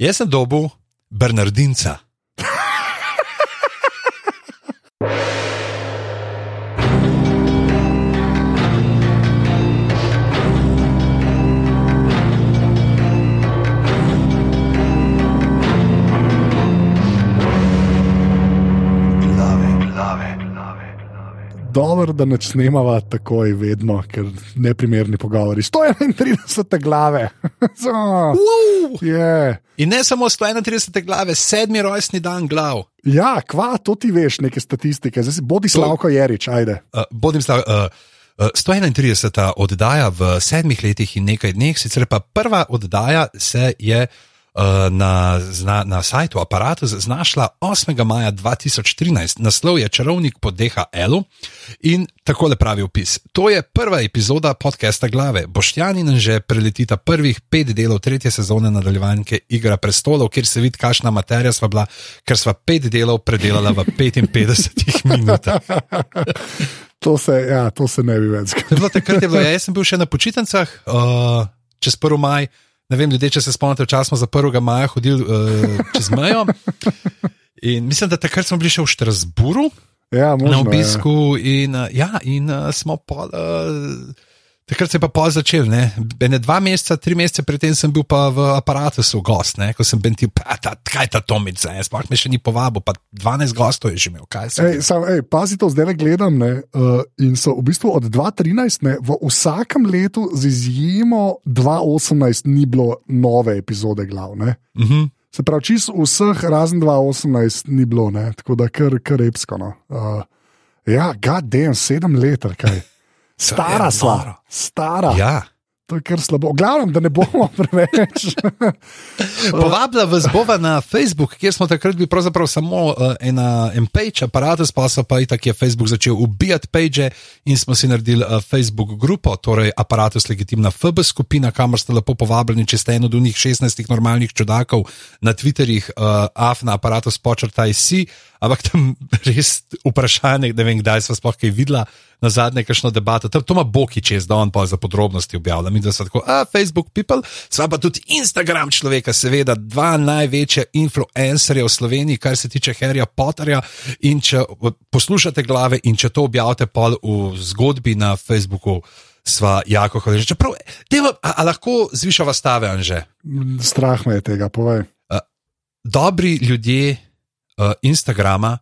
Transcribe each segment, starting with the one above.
Jaz sem dobil Bernardinca. Dobro, da ne snemava takoj, vedno, ker ne primerni pogovori. 131 glave. so, Uh! yeah. In ne samo 131 glave, sedmi rojstni dan glav. Ja, kva, to ti veš, neke statistike. Zdaj bodi Slavko Jerič, ajde. Uh, bodim stav. Uh, uh, 131. oddaja v sedmih letih in nekaj dneh, sicer pa prva oddaja se je uh, na, zna, na sajtu aparatu znašla 8. maja 2013. Naslov je Čarovnik po DHL in takole pravi opis. To je prva epizoda podcasta Glave. Boštjani nam že preletita prvih pet delov tretje sezone nadaljevanke Igra prestolov, kjer se vidi, kakšna materija sva bila, ker sva pet delov predelala v 55 minutah. To se, ja, to se ne bi več zgodilo. Takrat, je bilo, ja, jaz sem bil še na počitnicah, uh, čez 1. maj. Ne vem, ljudje, če se spomnite, včasih smo za 1. maja hodili uh, čez mejo. In mislim, da takrat smo bili še v Štrasburu Ja, možno, na obisku, in, uh, ja, in uh, smo pol. Uh, Takrat se je pa pol začel, ne? Bene dva meseca, tri mesece predtem sem bil pa v aparatu, gost, ne? ko sem bil ti, pa ta, kaj ta Tomic, ne? sploh me še ni povabil, pa 12 gostov je že imel, kaj se Ej, sam, ej, pazi to, zdaj le gledam. Ne, uh, in so v bistvu od 2013 ne, v vsakem letu, z izjemo 2018, ni bilo nove epizode glavne. Uh -huh. Se pravi, čisto vseh, razen 2018, ni bilo, ne, tako da kar, kar epsko. No. Uh, ja, gadem, sedem let, kaj. Stara je sva, noro. stara. Ja. To je kar slabo. Glavno, da ne bomo preveč. Povabila vas bova na Facebook, kjer smo takrat bili pravzaprav samo uh, ena en page, aparatus, pa so pa i tak je Facebook začel ubijati page in smo si naredili uh, Facebook grupo, torej aparatus legitimna FB skupina, kamor ste lepo povabljeni, če ste en od unih 16 normalnih čudakov na Twitterjih, uh, af na aparatus počrtaj si, ampak tam res vprašanje, ne vem, kdaj smo sploh kaj videla. Na zadnje, kakšno debato, to, to ima Boki čez, da on pa za podrobnosti objavlja. Mi, so tako, a Facebook people, sva pa tudi Instagram človeka, seveda, dva največja influencerja v Sloveniji, kar se tiče Harryja Potterja. In če poslušate glave in če to objavite pol v zgodbi na Facebooku, sva jako hvaležni. Čeprav, deva, a, a lahko zvišava stave, Anže. Strah me je tega, povej. Dobri ljudje uh, Instagrama,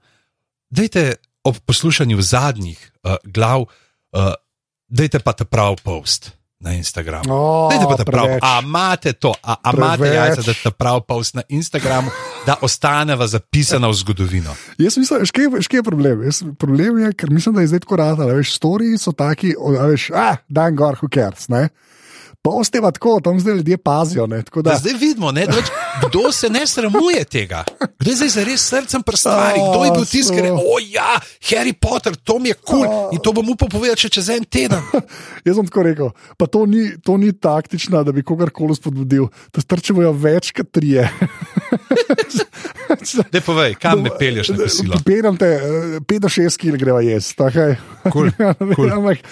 dajte ob poslušanju zadnjih uh, glav, uh, dajte pa ta prav post na Instagramu. O, Dajte pa ta prav, preveč. a imate to, a, a imate jajca, da ta prav post na Instagramu, da ostaneva zapisana v zgodovino. Jaz mislim, veš, kaj, je- problem? Jaz, problem je, ker mislim, da je zdaj tako rado. Veš, storiji so taki, a veš, ah, dan gor, who cares. Ne? Posteva tako, tam zdaj ljudje pazijo. Ne? Da. Da, Zdaj vidimo, ne, da več, kdo se ne sramuje tega. Kdo je zdaj zares srcem prstari, kdo je bil A, tisti, ki je rekel: O ja, Harry Potter, to mi je kul cool. in to bom upal povedati še čez en teden. jaz sem tako rekel, pa to ni, to ni taktično, da bi kogarkoli spodbudil. To strčijo več kot trije. Ne povej, kam me pelješ na kosilo. Peljem te, 5 do 6 kg greva jesti. Okay? Kul, kul. Ampak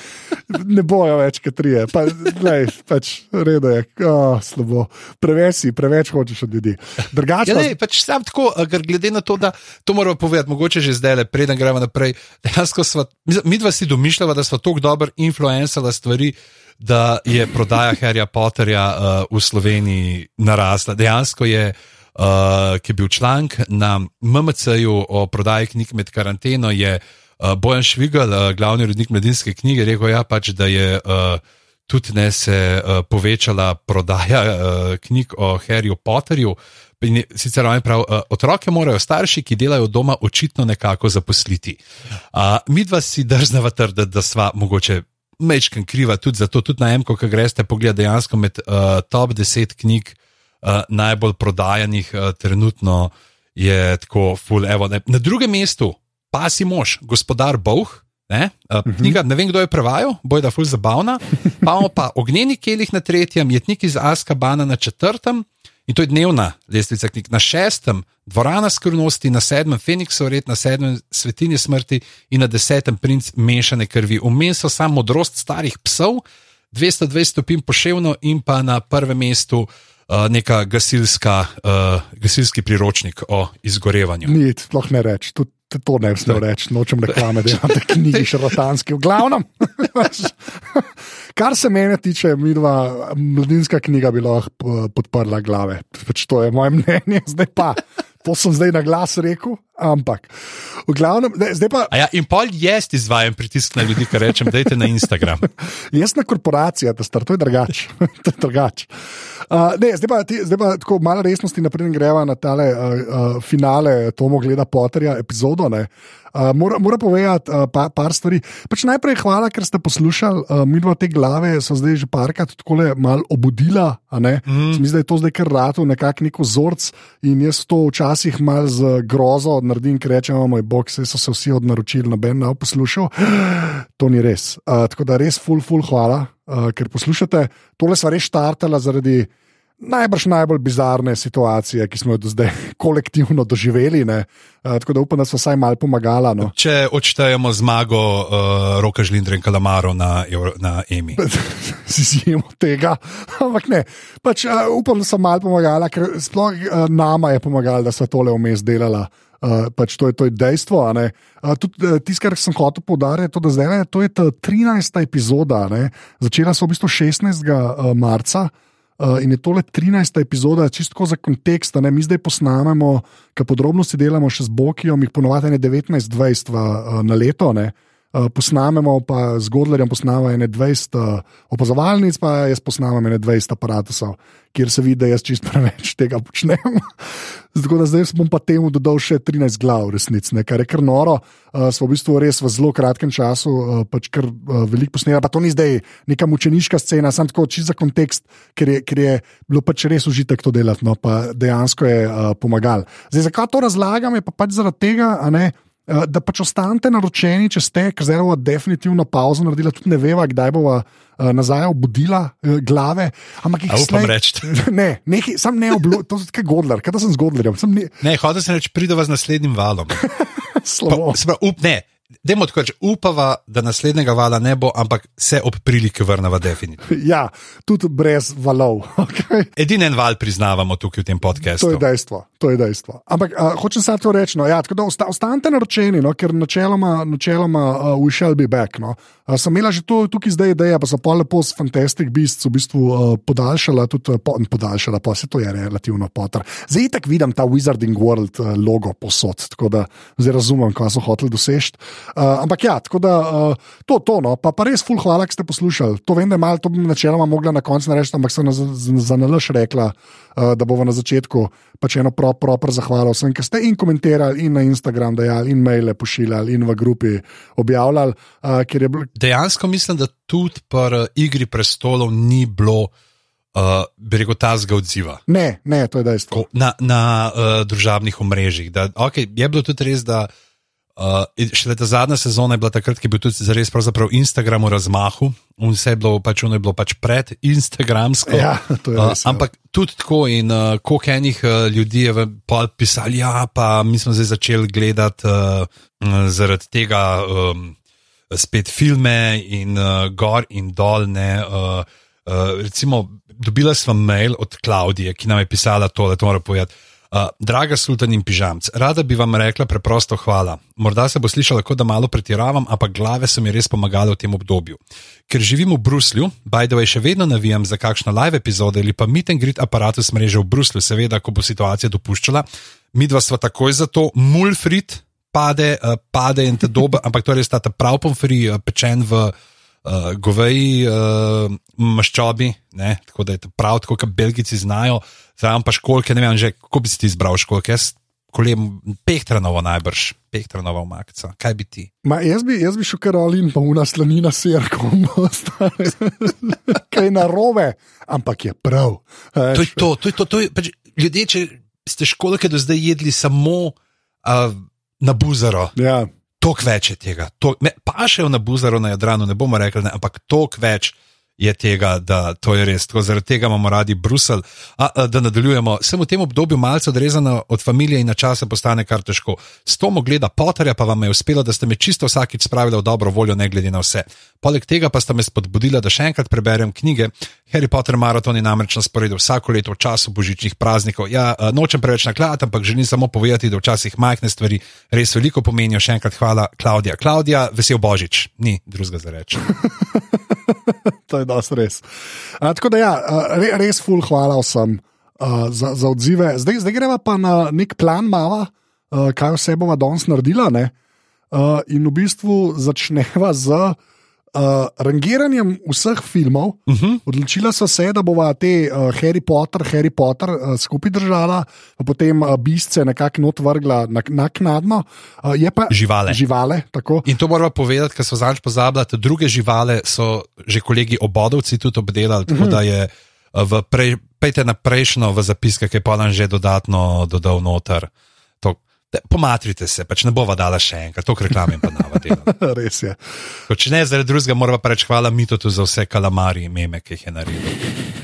ne bojo več kot trije. Pa, glej, pač, redo je, oh, slabo. Preveč si, preveč hočeš od ljudi. Drugače, Ja, ne, pač sam tako, glede na to, da to moramo povedati, mogoče že zdaj, le, preden gremo naprej. Sva, mi dva si domišljava, da smo tako dobro influencala stvari, da je prodaja Harryja Potterja uh, v Sloveniji narasla. Dejansko je. Uh, ki je bil članek na MMC-ju o prodaji knjig med karanteno, je uh, Bojan Švigal, uh, glavni urednik mladinske knjige, rekel, ja, pač, da je uh, tudi ne se uh, povečala prodaja uh, knjig o Harryju Potterju. In Sicer oni pravijo, uh, otroke morajo starši, ki delajo doma, očitno nekako zaposliti. Uh, mi dva si drznava trditi, da sva mogoče mečken kriva tudi za to, tudi na MK, ki greste pogled dejansko med uh, top 10 knjig uh, najbolj prodajanih uh, trenutno je tako full. Evo, ne. Na drugem mestu pa si mož, gospodar Bowh. Ne? Uh, knjiga, ne vem, kdo je prevajal, boj da ful zabavna. Pa imamo pa ognjeni kelih na tretjem, jetnik iz Askabana na četrtem. In to je dnevna lestvica knjig. Na šestem, dvorana skrivnosti, na sedmem, Feniksov red, na sedmem, svetinje smrti in na desetem, princ mešane krvi. Vmes so samo modrost starih psov, 220 stopinj poševno in pa na prvem mestu uh, neka gasilska, uh, gasilski priročnik o izgorevanju. Ni, sploh ne reči. To, to ne bi smel reči, nočem reklame, da imate knjigi šarlatanske. V glavnem, kar se mene tiče, mi dva, mladinska knjiga bi lahko podprla glave. Pač to je moje mnenje, zdaj pa. To sem zdaj na glas rekel, ampak v glavnem, zdaj pa. Ja, in pol jaz izvajam pritisk na ljudi, ki rečem, da je na Instagram. jaz na korporacijo, da star, to je drugače. drugač. uh, zdaj, pa, zdaj pa tako malo resnosti, naprej greva na tale uh, uh, finale Tomo gleda Potterja epizodo. Uh, mora, mora povedati uh, pa, par stvari. Pač najprej hvala, ker ste poslušali, uh, mi dva te glave so zdaj že parkrat tako malo obudila. Mm. Mislim, da je to zdaj kar rado, nekako neko vzorc in jaz to včasih malo z grozo naredim, ker rečem, moj bog, se so se vsi odnaročili, noben ne poslušal. To ni res. Uh, tako da res, full, full, hvala, uh, ker poslušate. Tole smo res štartali zaradi najbrž najbolj bizarne situacije, ki smo jo do zdaj kolektivno doživeli. Uh, tako da upam, da so vsaj malo pomagala. No. Če odštejemo zmago uh, Roka Žlindra in Kalamaro na, na EMI. Si izjemo tega. Ampak ne, pač, uh, upam, da so malo pomagala, ker sploh uh, nama je pomagala, da so tole vmes delala. Uh, pač to, je, to je dejstvo. Uh, uh, Tisto, kar sem hotel poudariti, je, da zdaj, je to je ta 13. epizoda. Ne? Začela so v bistvu 16. Uh, marca. Uh, in je tole 13. epizoda, čisto za kontekst. Ne? Mi zdaj posnamemo, kaj podrobnosti delamo še z Bokijo, jih ponovadi je 19-20 uh, na leto. Ne? Uh, posnamemo pa z Godlerjem, posnamemo ene 20 uh, opazovalnic, pa jaz posnamem ene 20 aparatusov, kjer se vidi, da jaz čisto preveč tega počnem. Zato da zdaj bom pa temu dodal še 13 glav, resnici, kar je kar noro. Uh, smo v bistvu res v zelo kratkem času, uh, pač kar uh, veliko posneli. Pa to ni zdaj neka mučeniška scena, samo tako čisto za kontekst, ker je, ker je bilo pač res užitek to delati, no pa dejansko je uh, pomagal. Zdaj, zakaj to razlagam, je pa pač zaradi tega, da pač ostanete naročeni, če ste, ker zdaj bomo definitivno pauzo naredili, tudi ne veva, kdaj bomo uh, nazaj obudila uh, glave. Ampak jih upam reči. Ne, nekaj, sam ne obljubim, to je kot Godler, kaj sem z Godlerjem. Ne, ne hodil sem reči, pridova z naslednjim valom. Slovo. Pa, sva, up, ne, Demo tako reči, upava, da naslednjega vala ne bo, ampak se ob priliki vrnava definitivno. Ja, tudi brez valov. Okay. Edini en val priznavamo tukaj v tem podkastu. To je dejstvo. To je dejstvo. Ampak uh, hočem samo to reči, no, ja, da osta, ostanete naročeni, no, ker načeloma, načeloma uh, we shall be back. No. Uh, sem imela že to, tukaj zdaj ideja, pa so pa lepo s Fantastic Beasts v bistvu uh, podaljšala, tudi po, podaljšala, pa se to je relativno potar. Zdaj tak vidim ta Wizarding World uh, logo posod, tako da zdaj razumem, kaj so hoteli doseči. Uh, ampak ja, tako da uh, to, to, no, pa, pa res full hvala, ker ste poslušali. To vem, da je malo, to bi načeloma mogla na koncu narediti, ampak sem za nalaš rekla, uh, da bomo na začetku pač eno proper pro zahvalo vsem, ki ste in komentirali, in na Instagram dajali, in maile pošiljali, in v grupi objavljali. Uh, bil... Dejansko mislim, da tudi pri Igri prestolov ni bilo. Uh, bi rekel, ta zga odziva. Ne, ne, to je dejstvo. Na, na uh, družabnih omrežjih. Da, okay, je bilo tudi res, da uh, Uh, šele ta zadnja sezona je bila takrat, ki je bil tudi zares pravzaprav Instagram v razmahu, in vse je bilo pač, je bilo pač pred Instagramsko. Ja, to je uh, res. Uh, ampak tudi tako, in uh, koliko enih uh, ljudi je pisali, ja, pa mi smo zdaj začeli gledati uh, zaradi tega um, spet filme in uh, gor in dol. Ne, uh, uh, recimo, dobila sem mail od Klaudije, ki nam je pisala tole, to moram povedati. Uh, draga sultan in pižamc, rada bi vam rekla preprosto hvala. Morda se bo slišalo, kot da malo pretiravam, ampak glave so mi res pomagale v tem obdobju. Ker živim v Bruslju, Bajdo je še vedno navijam za kakšno live epizode ali pa meet and greet aparatus mreže v Bruslju, seveda, ko bo situacija dopuščala. Mi dva sva takoj za to, mulfrit pade, uh, pade in te dobe, ampak to je res ta prav pomfri, uh, pečen v uh, goveji uh, maščobi, ne? tako da je to prav, kot belgici znajo, zdaj pa školke, ne vem, že kako bi si ti izbral školke. Jaz, Kolem, pehtranovo najbrž, pehtranovo makca. Kaj bi ti? Ma, jaz, bi, jaz bi šel kar ali pa v naslanina sirko, kaj na robe, ampak je prav. To je to, to je to. to je, pač, ljudje, če ste školke do zdaj jedli samo uh, na buzaro. Ja toliko več je tega. Pa še v Nabuzaru na Jadranu, ne bomo rekli, ne, ampak toliko več je tega, da to je res. Tako, zaradi tega imamo radi Bruselj. Da nadaljujemo, sem v tem obdobju malce odrezana od družine in na čase postane kar težko. S tom ogleda Potterja pa vam je uspelo, da ste me čisto vsakič spravili v dobro voljo, ne glede na vse. Poleg tega pa ste me spodbudili, da še enkrat preberem knjige Harry Potter maraton je namreč na sporedu vsako leto v času božičnih praznikov. Ja, uh, nočem preveč nakladati, ampak želim samo povedati, da včasih majhne stvari res veliko pomenijo. Še enkrat hvala, Klaudija. Klaudija, vesel božič, ni drugega za reči. to je dosti res. A, tako da, ja, re, res ful, hvala vsem uh, za, za odzive. Zdaj, zdaj greva pa na nek plan, mala, uh, kaj vse bomo danes naredila. Uh, in v bistvu začneva z. Uh, rangiranjem vseh filmov, uh -huh. odločila so se, da bova te uh, Harry Potter, Harry Potter uh, skupaj držala, potem uh, bisce nekako not vrgla naknadno. Uh, pa živale. živale In to moramo povedati, ker so zadnjič pozabili, da druge živale so že kolegi obodovci tudi obdelali, tako uh -huh. da je v prej, pejte na prejšnjo v zapiske, ki je pa nam že dodatno dodal noter. Pomatrite se, pač ne bova dala še enkrat, to reklamim pa navadi. Res je. Ko, če ne zaradi drugega, moramo pa reči hvala Mitotu za vse kalamari in meme, ki jih je naredil.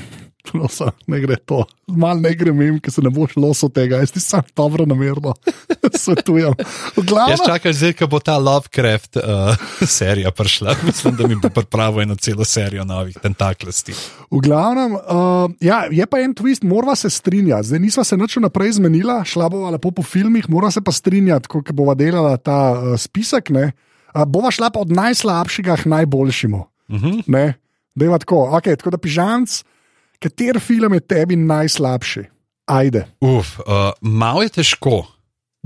No, sa, ne gre to. Mal ne gre mim, ker se ne boš losil tega. Jaz ti sam dobro namerno svetujem. Glavna... Jaz čakam zdaj, ko bo ta Lovecraft uh, serija prišla. Mislim, da mi bo pripravil eno celo serijo novih tentaklosti. V glavnem, uh, ja, je pa en twist, morava se strinjati. Zdaj nisva se nič naprej zmenila, šla bova lepo po filmih, mora se pa strinjati, ko bova delala ta uh, spisek. Uh, bova šla pa od najslabšega k najboljšemu. Uh mhm. -huh. Da je tako, okay, tako da pižamc kater film je tebi najslabši? Ajde. Uf, uh, malo je težko.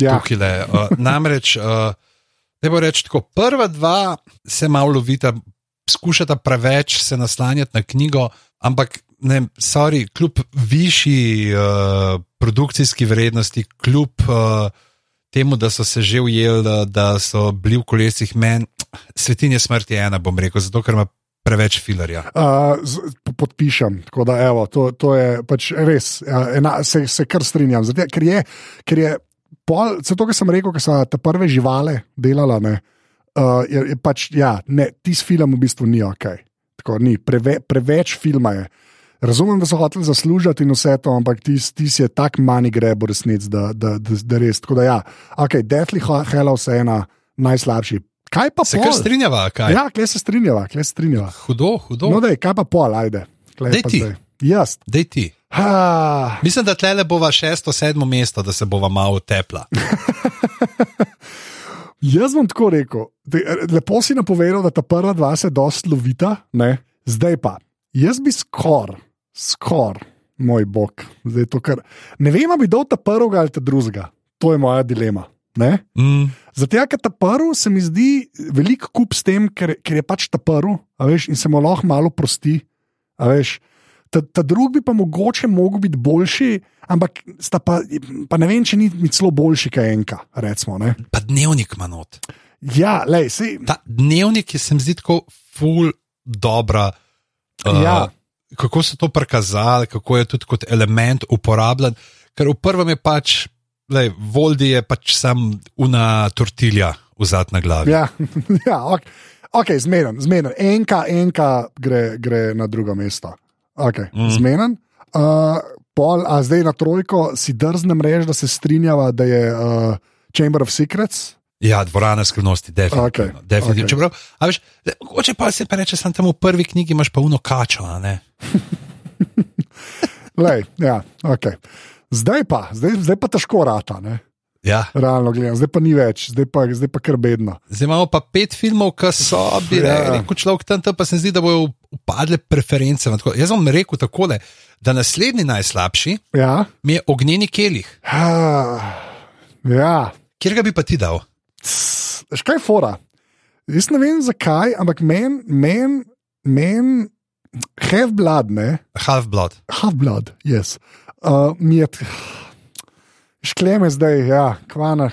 Ja. Uh, namreč, uh, ne bo reči tako, prva dva se malo lovita, skušata preveč se naslanjati na knjigo, ampak ne, sorry, kljub višji uh, produkcijski vrednosti, kljub uh, temu, da so se že ujeli, da so bili v kolesih meni, svetinje smrti ena, bom rekel, zato ker ima preveč filarja. Uh, podpišem, tako da evo, to, to je pač res, ena, se, se kar strinjam. Zdaj, ker je, ker je pol, to, kar sem rekel, ker so te prve živale delala, ne, uh, je, je pač, ja, ne, tisti film v bistvu ni ok. Tako, ni, preve, preveč filma je. Razumem, da so hoteli zaslužiti in vse to, ampak ti si je tako manj grebo resnic, da, da, da, da res. Tako da, ja, ok, Deathly Hallows je ena najslabših Kaj pa se kar strinjava? Kaj? Ja, kje se strinjava, kje se strinjava. Hudo, hudo. No, dej, kaj pa pol, ajde. Dej ti. Jaz. Dej ti. Ha. Mislim, da tle le bova šesto, sedmo mesto, da se bova malo tepla. Jaz bom tako rekel. Lepo si napovedal, da ta prva dva se dosta lovita, ne? zdaj pa. Jaz bi skor, skor, moj bog. Kar... Ne vem, ali bi dal ta prvega ali ta drugega. To je moja dilema. Mm. Zato, ker ta prvi se mi zdi veliko kup s tem, ker, ker je pač ta prvi, in se mu lahko malo prosti. Ta, ta drugi bi pa mogoče mogel biti boljši, ampak pa, pa ne vem, če ni, celo boljši, kaj enka. Recimo, pa dnevnik ima not. Ja, lej, sej... Ta dnevnik je se mi zdi tako ful dobra. Uh, ja. Kako so to prikazali, kako je tudi kot element uporabljen, ker v prvem je pač Lej, Voldi je pač sam una tortilja v zadnji glavi. Ja, ja ok, okay zmeden, zmeden. Enka, enka gre, gre na drugo mesto. Okay, mm. Zmeden. Uh, pol, a zdaj na trojko si drznem reči, da se strinjava, da je uh, Chamber of Secrets. Ja, dvorana skrivnosti, definitivno. Okay, definitivno. Okay. Čeprav, a veš, hoče pa se pa reče, sem tam v prvi knjigi, imaš pa uno kačo? Lej, ja, ok. Zdaj pa, zdaj, zdaj pa težko rata. Ne? Ja. Realno gledano, zdaj pa ni več, zdaj pa, zdaj pa kar bedno. Zdaj imamo pa pet filmov, ki so bili ja. reči, človek tam, tam pa se zdi, da bodo upadle preference. Jaz vam rekel takole, da naslednji najslabši ja. mi je ognjeni kelih. Ja. Kjer ga bi pa ti dal? Škaj fora? Jaz ne vem zakaj, ampak meni, meni, meni, half blood, ne? Half blood. Half blood, jaz. Yes uh, mi je škleme zdaj, ja, kvana.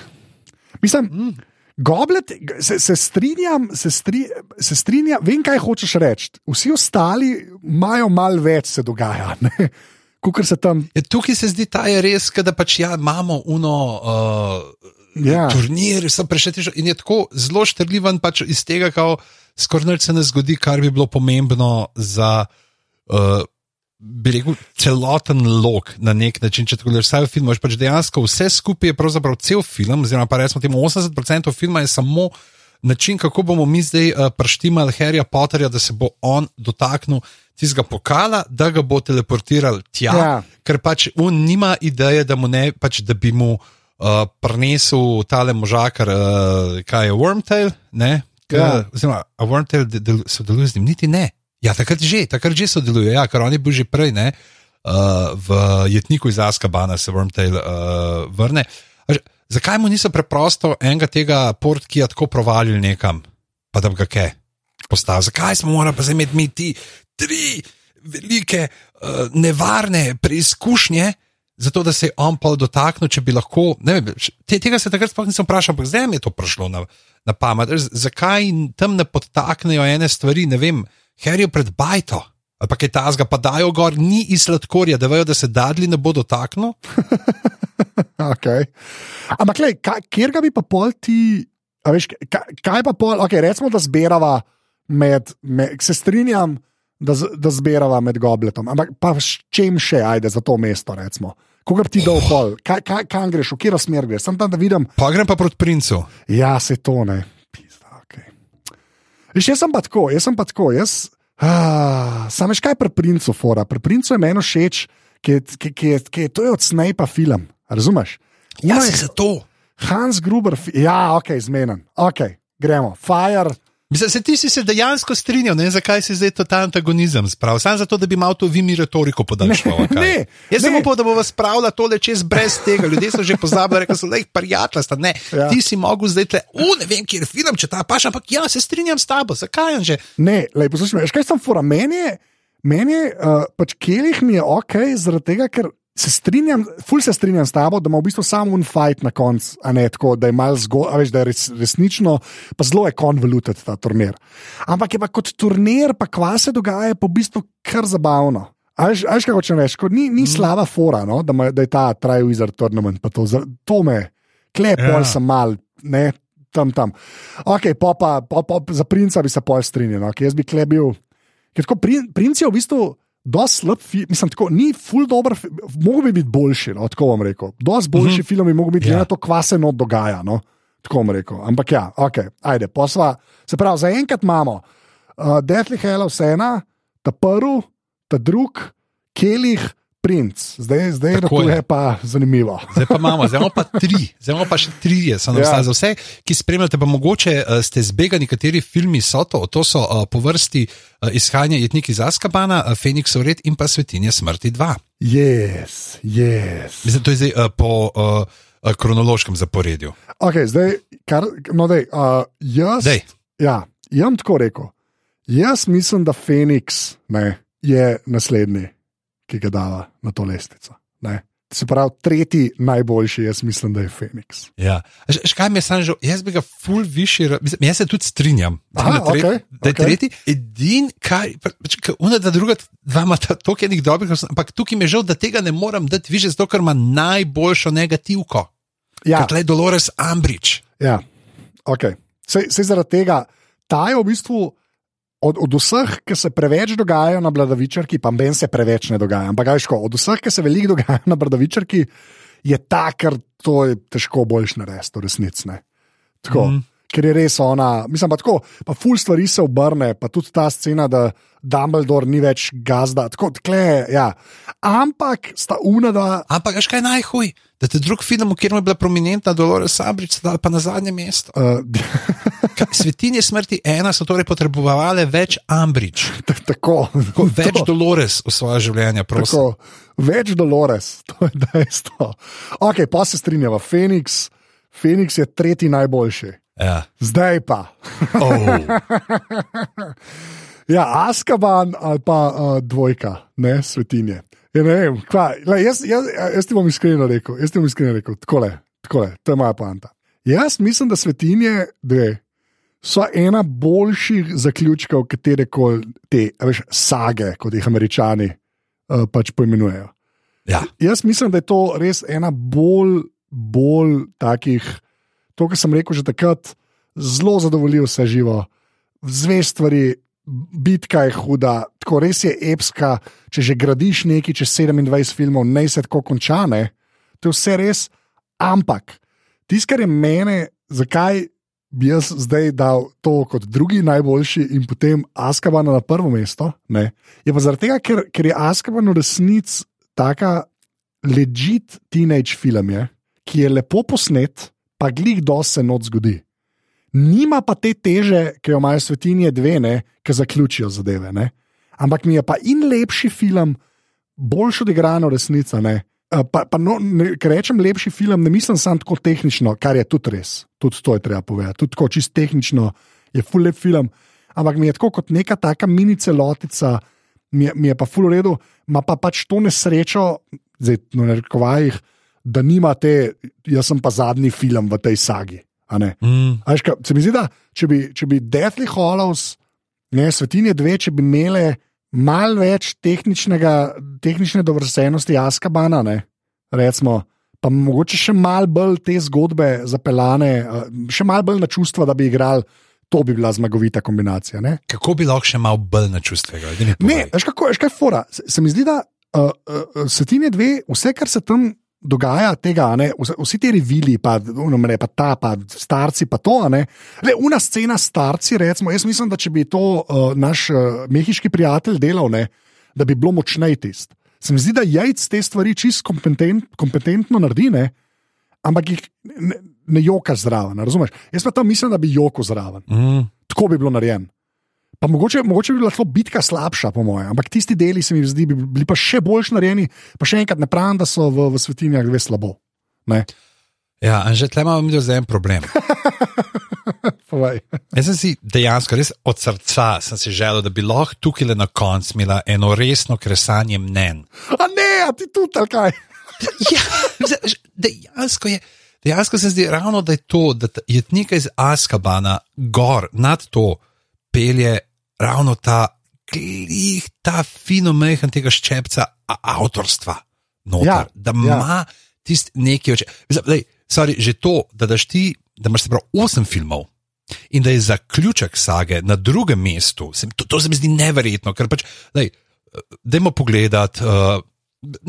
Mislim, mm. goblet, se, se strinjam, se, stri, se strinjam, vem, kaj hočeš reči. Vsi ostali imajo malo več, se dogaja. Se tam... ja, tukaj se zdi, da je res, da pač ja, imamo uno. Uh... Ja. Turnir, sem prešel in je tako zelo štrljiven, pač iz tega, kako skoraj se ne zgodi, kar bi bilo pomembno za uh, bi rekel, celoten lok na nek način. Če gledaš vse v filmu, pač dejansko vse skupaj je pravzaprav cel film, oziroma pa recimo 80% filma je samo način, kako bomo mi zdaj uh, preštimali Harryja Potterja, da se bo on dotaknil tistega pokala, da ga bo teleportiral tja, Ja. ker pač on nima ideje, da, ne, pač, da bi mu uh, prinesel tale možakar, uh, kaj je Wormtail. Ne? K, Ja. Oziroma, a Wormtail de, de, sodeluje z njim, niti ne. Ja, takrat že, takrat že sodeluje, ja, ker on je bil že prej, ne. Uh, v jetniku iz Askabana se Wormtail uh, vrne. A, že- zakaj mu niso preprosto enega tega portkija tako provalili nekam, pa da bi ga kaj postavili? Zakaj smo morali pa zdaj imeti mi ti tri velike, uh, nevarne preizkušnje, zato da se je on pa dotaknil, če bi lahko. Ne, te, tega se takrat sploh nisem vprašal, ampak zdaj mi je to prišlo na, na pamet. Zakaj tam ne podtaknejo ene stvari, ne vem, herijo pred bajto. Ali pa kaj tasga, pa dajo gor, ni iz sladkorja, da vejo, da se dadli ne bodo taknili. Okay. Ampak, kjer ga bi pa pol ti, veš, kaj, kaj pa pol, okay, recimo, da zbirava med, med se strinjam, da, z- da zbirava med gobletom, ampak pa s čem še ajde za to mesto, recimo. Koga bi ti dal pol, kaj, kaj, kam greš, v katero smer greš, sem tam, da vidim, Pa grem pa proti princu. ja, se to ne. Veš, jaz sem pa tako, jaz sem pa tako, jaz. Ah, Sam veš kaj pri princu fora. Pri princu je meni všeč, ki je, je, to je od Snape film. Razumeš? Ja, Ono je- si zato. Hans Gruber, ja, ok, zmeden. Ok, gremo. Fire. Mislim, se ti si se dejansko strinjal, ne zakaj si zdaj to ta antagonizem spravil. Samo zato, da bi malo to vi mi retoriko podaljšal. Jaz sem upal, da bo vas spravila tole čez brez tega. Ljudje so že pozabili, rekli so, da jih prijatelja sta. Ne, Ja. ti si mogel zdaj tle, u, ne vem, kje je film, če ta paš, ampak ja, se strinjam s tabo, zakaj je že. Ne, lej, poslušaj, me, veš, kaj sem fora. Meni je, meni je uh, pač kelih mi je ok, zaradi tega, ker se strinjam, ful se strinjam s tabo, da ima v bistvu samo un fight na koncu, a ne tako, da je malo zgodaj, veš, da je res, resnično, pa zelo je konvoluted ta turnir. Ampak je pa kot turnir, pa kva se dogaja, pa v bistvu kar zabavno. A veš, a veš kako če rečeš, ni, ni slaba fora, no? da, ma, da je ta Try Wizard tournament, pa to, to me, klep, Ja. pol sem mal, ne, tam, tam. Ok, pa, pa, pa, pa za princa bi se pol strinjal, no? okay, jaz bi klebil. Ker tako prin, princ je v bistvu dosti slab, fi- mislim, tako, ni full dober, fi- mogel bi biti boljši, no, tako bom rekel. Dosti boljši uh Mhm. -huh. film bi biti, glede Ja. na to, kva se dogaja. No. Tako bom rekel. Ampak ja, ok, ajde, posla. Se pravi, zaenkrat imamo uh, Deathly Hallows ena, ta prvi, ta drug, Kelih, princ. Zdaj, zdaj Tako je. je pa zanimivo. Zdaj pa imamo, zdaj imamo pa tri, zdaj imamo pa še tri, nam Ja. za vse, ki spremljate, pa mogoče uh, ste zbegali, kateri filmi so to. To so uh, po vrsti uh, izhajanja Jetnik iz Askabana, uh, Feniks Red in pa Svetinje smrti 2. Yes, yes. Mislim, to je zdaj uh, po uh, kronološkem zaporedju. Okay, zdaj, kar, no, dej, uh, jaz, Dej. ja, jaz tako rekel. Jaz mislim, da Feniks ne, je naslednji, ki ga dava na to lestvico. Ne. Se pravi, tretji najboljši, jaz mislim, da je Feniks. Ja. Škaj mi je sam že, jaz bi ga ful višji, ra- mislim, jaz se tudi strinjam, da, Aha, na tret, okej, da je okej. tretji. Edin, kaj, pač, ka- una, da druga, dva ima toliko enih dobrih, ampak tukaj mi je žal, da tega ne morem dati, više zato, ker ima najboljšo negativko. Ja, Kot le Dolores Ambridge. ja. Okay. Sej, sej zaradi tega, ta je v bistvu. Od, od vseh, ki se preveč dogajajo na Bladavičarki, pa meni se preveč ne dogaja. Ampak, kaj ško, od vseh, ki se veliko dogajajo na Bladavičarki, je ta, ker to je težko boljš narediti, v resnici. ne. Tako, mm. Ker je res ona, mislim pa tako, pa ful stvari se obrne, pa tudi ta scena, da Dumbledore ni več gazda, tako tkle, ja. Ampak sta unada, Ampak, veš kaj najhuj? Da te drug film, v katerem je bila prominentna Dolores Ambridge, dal pa na zadnje mesto. uh, Svetinje smrti ena so torej potrebovali več Ambridge, tako, Tako, več to. Dolores v svoje življenje, prosim. Tako, več Dolores, to je dejstvo. Ok, pa se strinjava, Feniks, Feniks je tretji najboljši. Ja. Zdaj pa. Oh. Ja, Askaban ali pa uh, dvojka, ne svetinje. Ja, ne vem, kva, le, jaz, jaz, jaz ti bom iskreno rekel, jaz ti bom iskreno rekel, takole, takole, to je moja poanta. Jaz mislim, da svetinje dve so ena boljših zaključkov katere koli te veš, sage, kot jih američani uh, pač poimenujejo. Ja. Jaz mislim, da je to res ena bolj, bolj takih, to, kar sem rekel že takrat, zelo zadovoljiv vse živo, zvest stvari, bitka je huda, tako res je epska. Če že gradiš nekaj čez 27 filmov, ne se tako končane, to je vse res. Ampak tisto, kar je mene, zakaj bi jaz zdaj dal to kot drugi najboljši in potem Askaban na prvo mesto. Ne? Je pa zaradi tega, ker, ker je Askaban v resnici taka ležit teenage film, je, ki je lepo posnet, pa glih do se noč zgodi. Nima pa te teže, ki jo imajo svetinje dve, ne, ki zaključijo zadeve. Ne? Ampak mi je pa in lepši film, boljši odigrano resnica. Ne? Eh, Pa, pa no, ne, ker rečem lepši film, ne mislim samo tako tehnično, kar je tudi res. Tudi to je treba povedati. Tudi tako čisto tehnično je full lep film. Ampak mi je tako kot neka taka mini celotica, mi je, mi je pa full v redu, ima pa pač to nesrečo, zdaj no, ne rekovajih, da nima te, jaz sem pa zadnji film v tej sagi. a ne. Mm. Se mi zdi, da če bi, če bi Deathly Hollows, ne, svetinje dve, če bi imele malo več tehnične dovršenosti Askabana, ne, recimo, pa mogoče še malo bolj te zgodbe zapeljane, še malo bolj na čustva, da bi igrali, to bi bila zmagovita kombinacija. Ne, Kako bi lahko še malo bolj na čustvega? Ne veš, kako, veš, kaj fora. Se, se mi zdi, da uh, uh, svetinje dve, vse, kar se tam. Dogaja tega, ne, vsi ti revili, pa, no, ne, pa ta, pa starci, pa to. Ne, Le, una scena starci, recimo, jaz mislim, da če bi to uh, naš uh, mehiški prijatelj delal, ne, da bi bilo močnej test. Se mi zdi, da jajc te stvari čist kompetent, kompetentno naredi, ne, ampak jih ne, ne joka zraven. Razumeš? Jaz pa tam mislim, da bi joko zraven. Mm. Tako bi bilo narejen. Pa mogoče, mogoče bi bila to bitka slabša, po mojem, ampak tisti deli se mi zdi, bi bili pa še bolj narejeni. Pa še enkrat ne pravim, da so v, v svetinjah dve slabo. Ne? Ja, že tle imamo mi zdaj en problem. Jaz sem si dejansko res od srca sem si želel, da bi lahko tukaj le na koncu imela eno resno kresanje mnen. A ne, a ti tudi ali kaj? Ja, dejansko je. Dejansko se zdi ravno, da je to, da je nekaj iz Askabana gor nad to pelje ravno ta glih, ta fino mehen tega ščepca avtorstva. Noter, Ja, da ja. ima ja. tisti nekaj oče. Zdaj, sorry, že to, da daš ti, da imaš osem filmov. In da je zaključek sage na drugem mestu, se, to, to se mi zdi neverjetno, ker pač, daj, dajmo pogledati. Uh,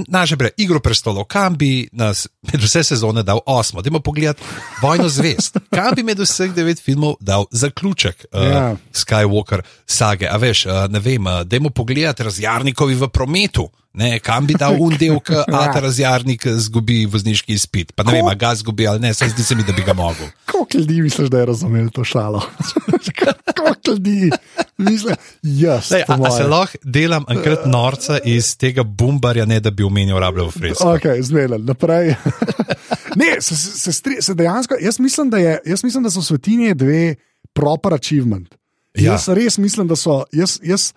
Naše bre, igro prestolov, kam bi nas med vse sezone dal osmo, dajmo pogledati Vojno zvest, kam bi med vseh devet filmov dal zaključek uh, Ja. yeah. Skywalker sage. A veš, uh, ne vem, uh, dajmo pogledati razjarnikovi v prometu, ne, kam bi dal un del, ki Ja. Ata razjarnik zgubi vozniški izpit. Pa ne Ko- vem, a ga zgubi ali ne, se zdi se mi, da bi ga mogel. Koliko ljudi misliš, da je razumel to šalo? Koliko ljudi misliš, jaz. A, a se lahko delam enkrat norca iz tega bombarja, ne da bi omenil rabljeno fresko? Ok, zmeden, naprej. ne, se, se, se, stri, se dejansko, jaz mislim, da, je, jaz mislim, da so svetinje dve proper achievement. Ja. Jaz res mislim, da so. Jaz, jaz,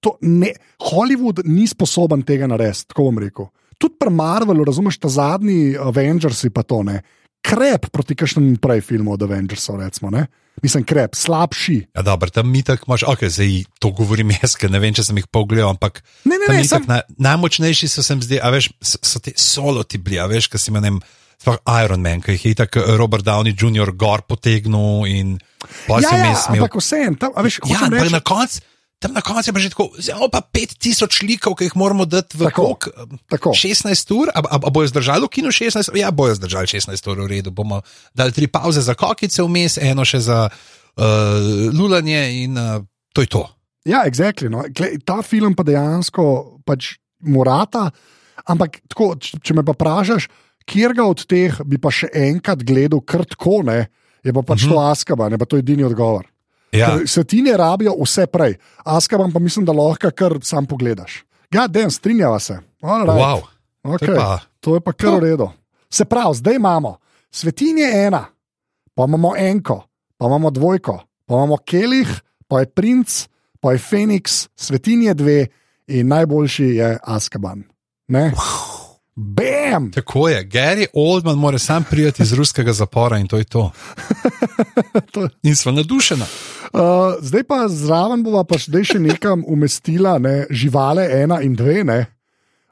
to, ne, Hollywood ni sposoben tega narediti, tako bom rekel. Tudi pri Marvelu, razumeš, ta zadnji Avengersi pa to ne. Krep proti kakšnemu prej filmu od Avengersov, recimo. Ne? Mislim, krep, slabši. Ja, dobro, tam mi tako imaš, ok, zdaj to govorim jaz, ker ne vem, če sem jih pogledal, ampak Ne, ne, ne, sem, naj, najmočnejši so se mi zdi, a veš, so, so ti solo ti bili, a veš, ki si imenem. Sploh Iron Man, ki jih je tako Robert Downey Jr. gor potegnil in pa ja, si ja, vmes imel. ampak vse en, tam, a veš, Ja, reči, na koncu, tam na koncu je pa že tako, zelo pa 5000 likov, ki jih moramo dati v Tako, kok. tako. 16 ur, a, a, a bojo zdržali v kinu 16 ur? Ja, bojo zdržali 16 ur, v redu. Bomo dali tri pauze za kokice vmes, eno še za uh, lulanje in uh, to je to. Ja, exactly, no. Gle, ta film pa dejansko pač morata. Ampak tako, če me pa vprašaš, kjer ga od teh bi pa še enkrat gledal, kar tako ne, je pa pač uh -huh. to Askaban, je pa to edini odgovor. Ja, Ker Svetine rabijo vse prej, Askaban pa mislim, da lahko kar sam pogledaš. Ja, den, strinjava se. All right. wow. okay. to je pa- to je pa kar v redu. Se pravi, zdaj imamo Svetinje ena, pa imamo enko, pa imamo dvojko, pa imamo Kelih, pa je princ, pa je Feniks, Svetinje dve in najboljši je Askaban. Ne? Bam! Tako je, Gary Oldman mora sam prijeti iz ruskega zapora in to je to. To- In smo nadušeni. Uh, zdaj pa zraven bova pa še nekam umestila ne, živale, ena in dve. Ne.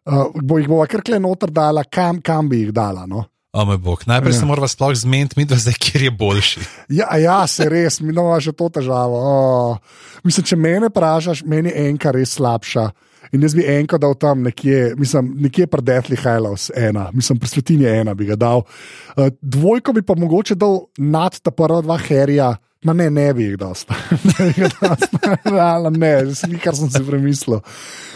Uh, bo jih bova kar kle noter dala, kam, kam bi jih dala. No. O moj bog, najprej ja. se moramo sploh zmeniti, mi dva zdaj, kjer je boljši. Ja, a ja, se res, mi imamo že to težavo. Oh. Mislim, če mene vprašaš, meni je enka res slabša. In jaz bi enko dal tam nekje, mislim, nekje pred Deathly Hallows ena, mislim, pri Svetini ena bi ga dal. Uh, dvojko bi pa mogoče dal nad ta prva dva herija. Ma ne, ne bi jih dal, realno ne, kar sem si premislil.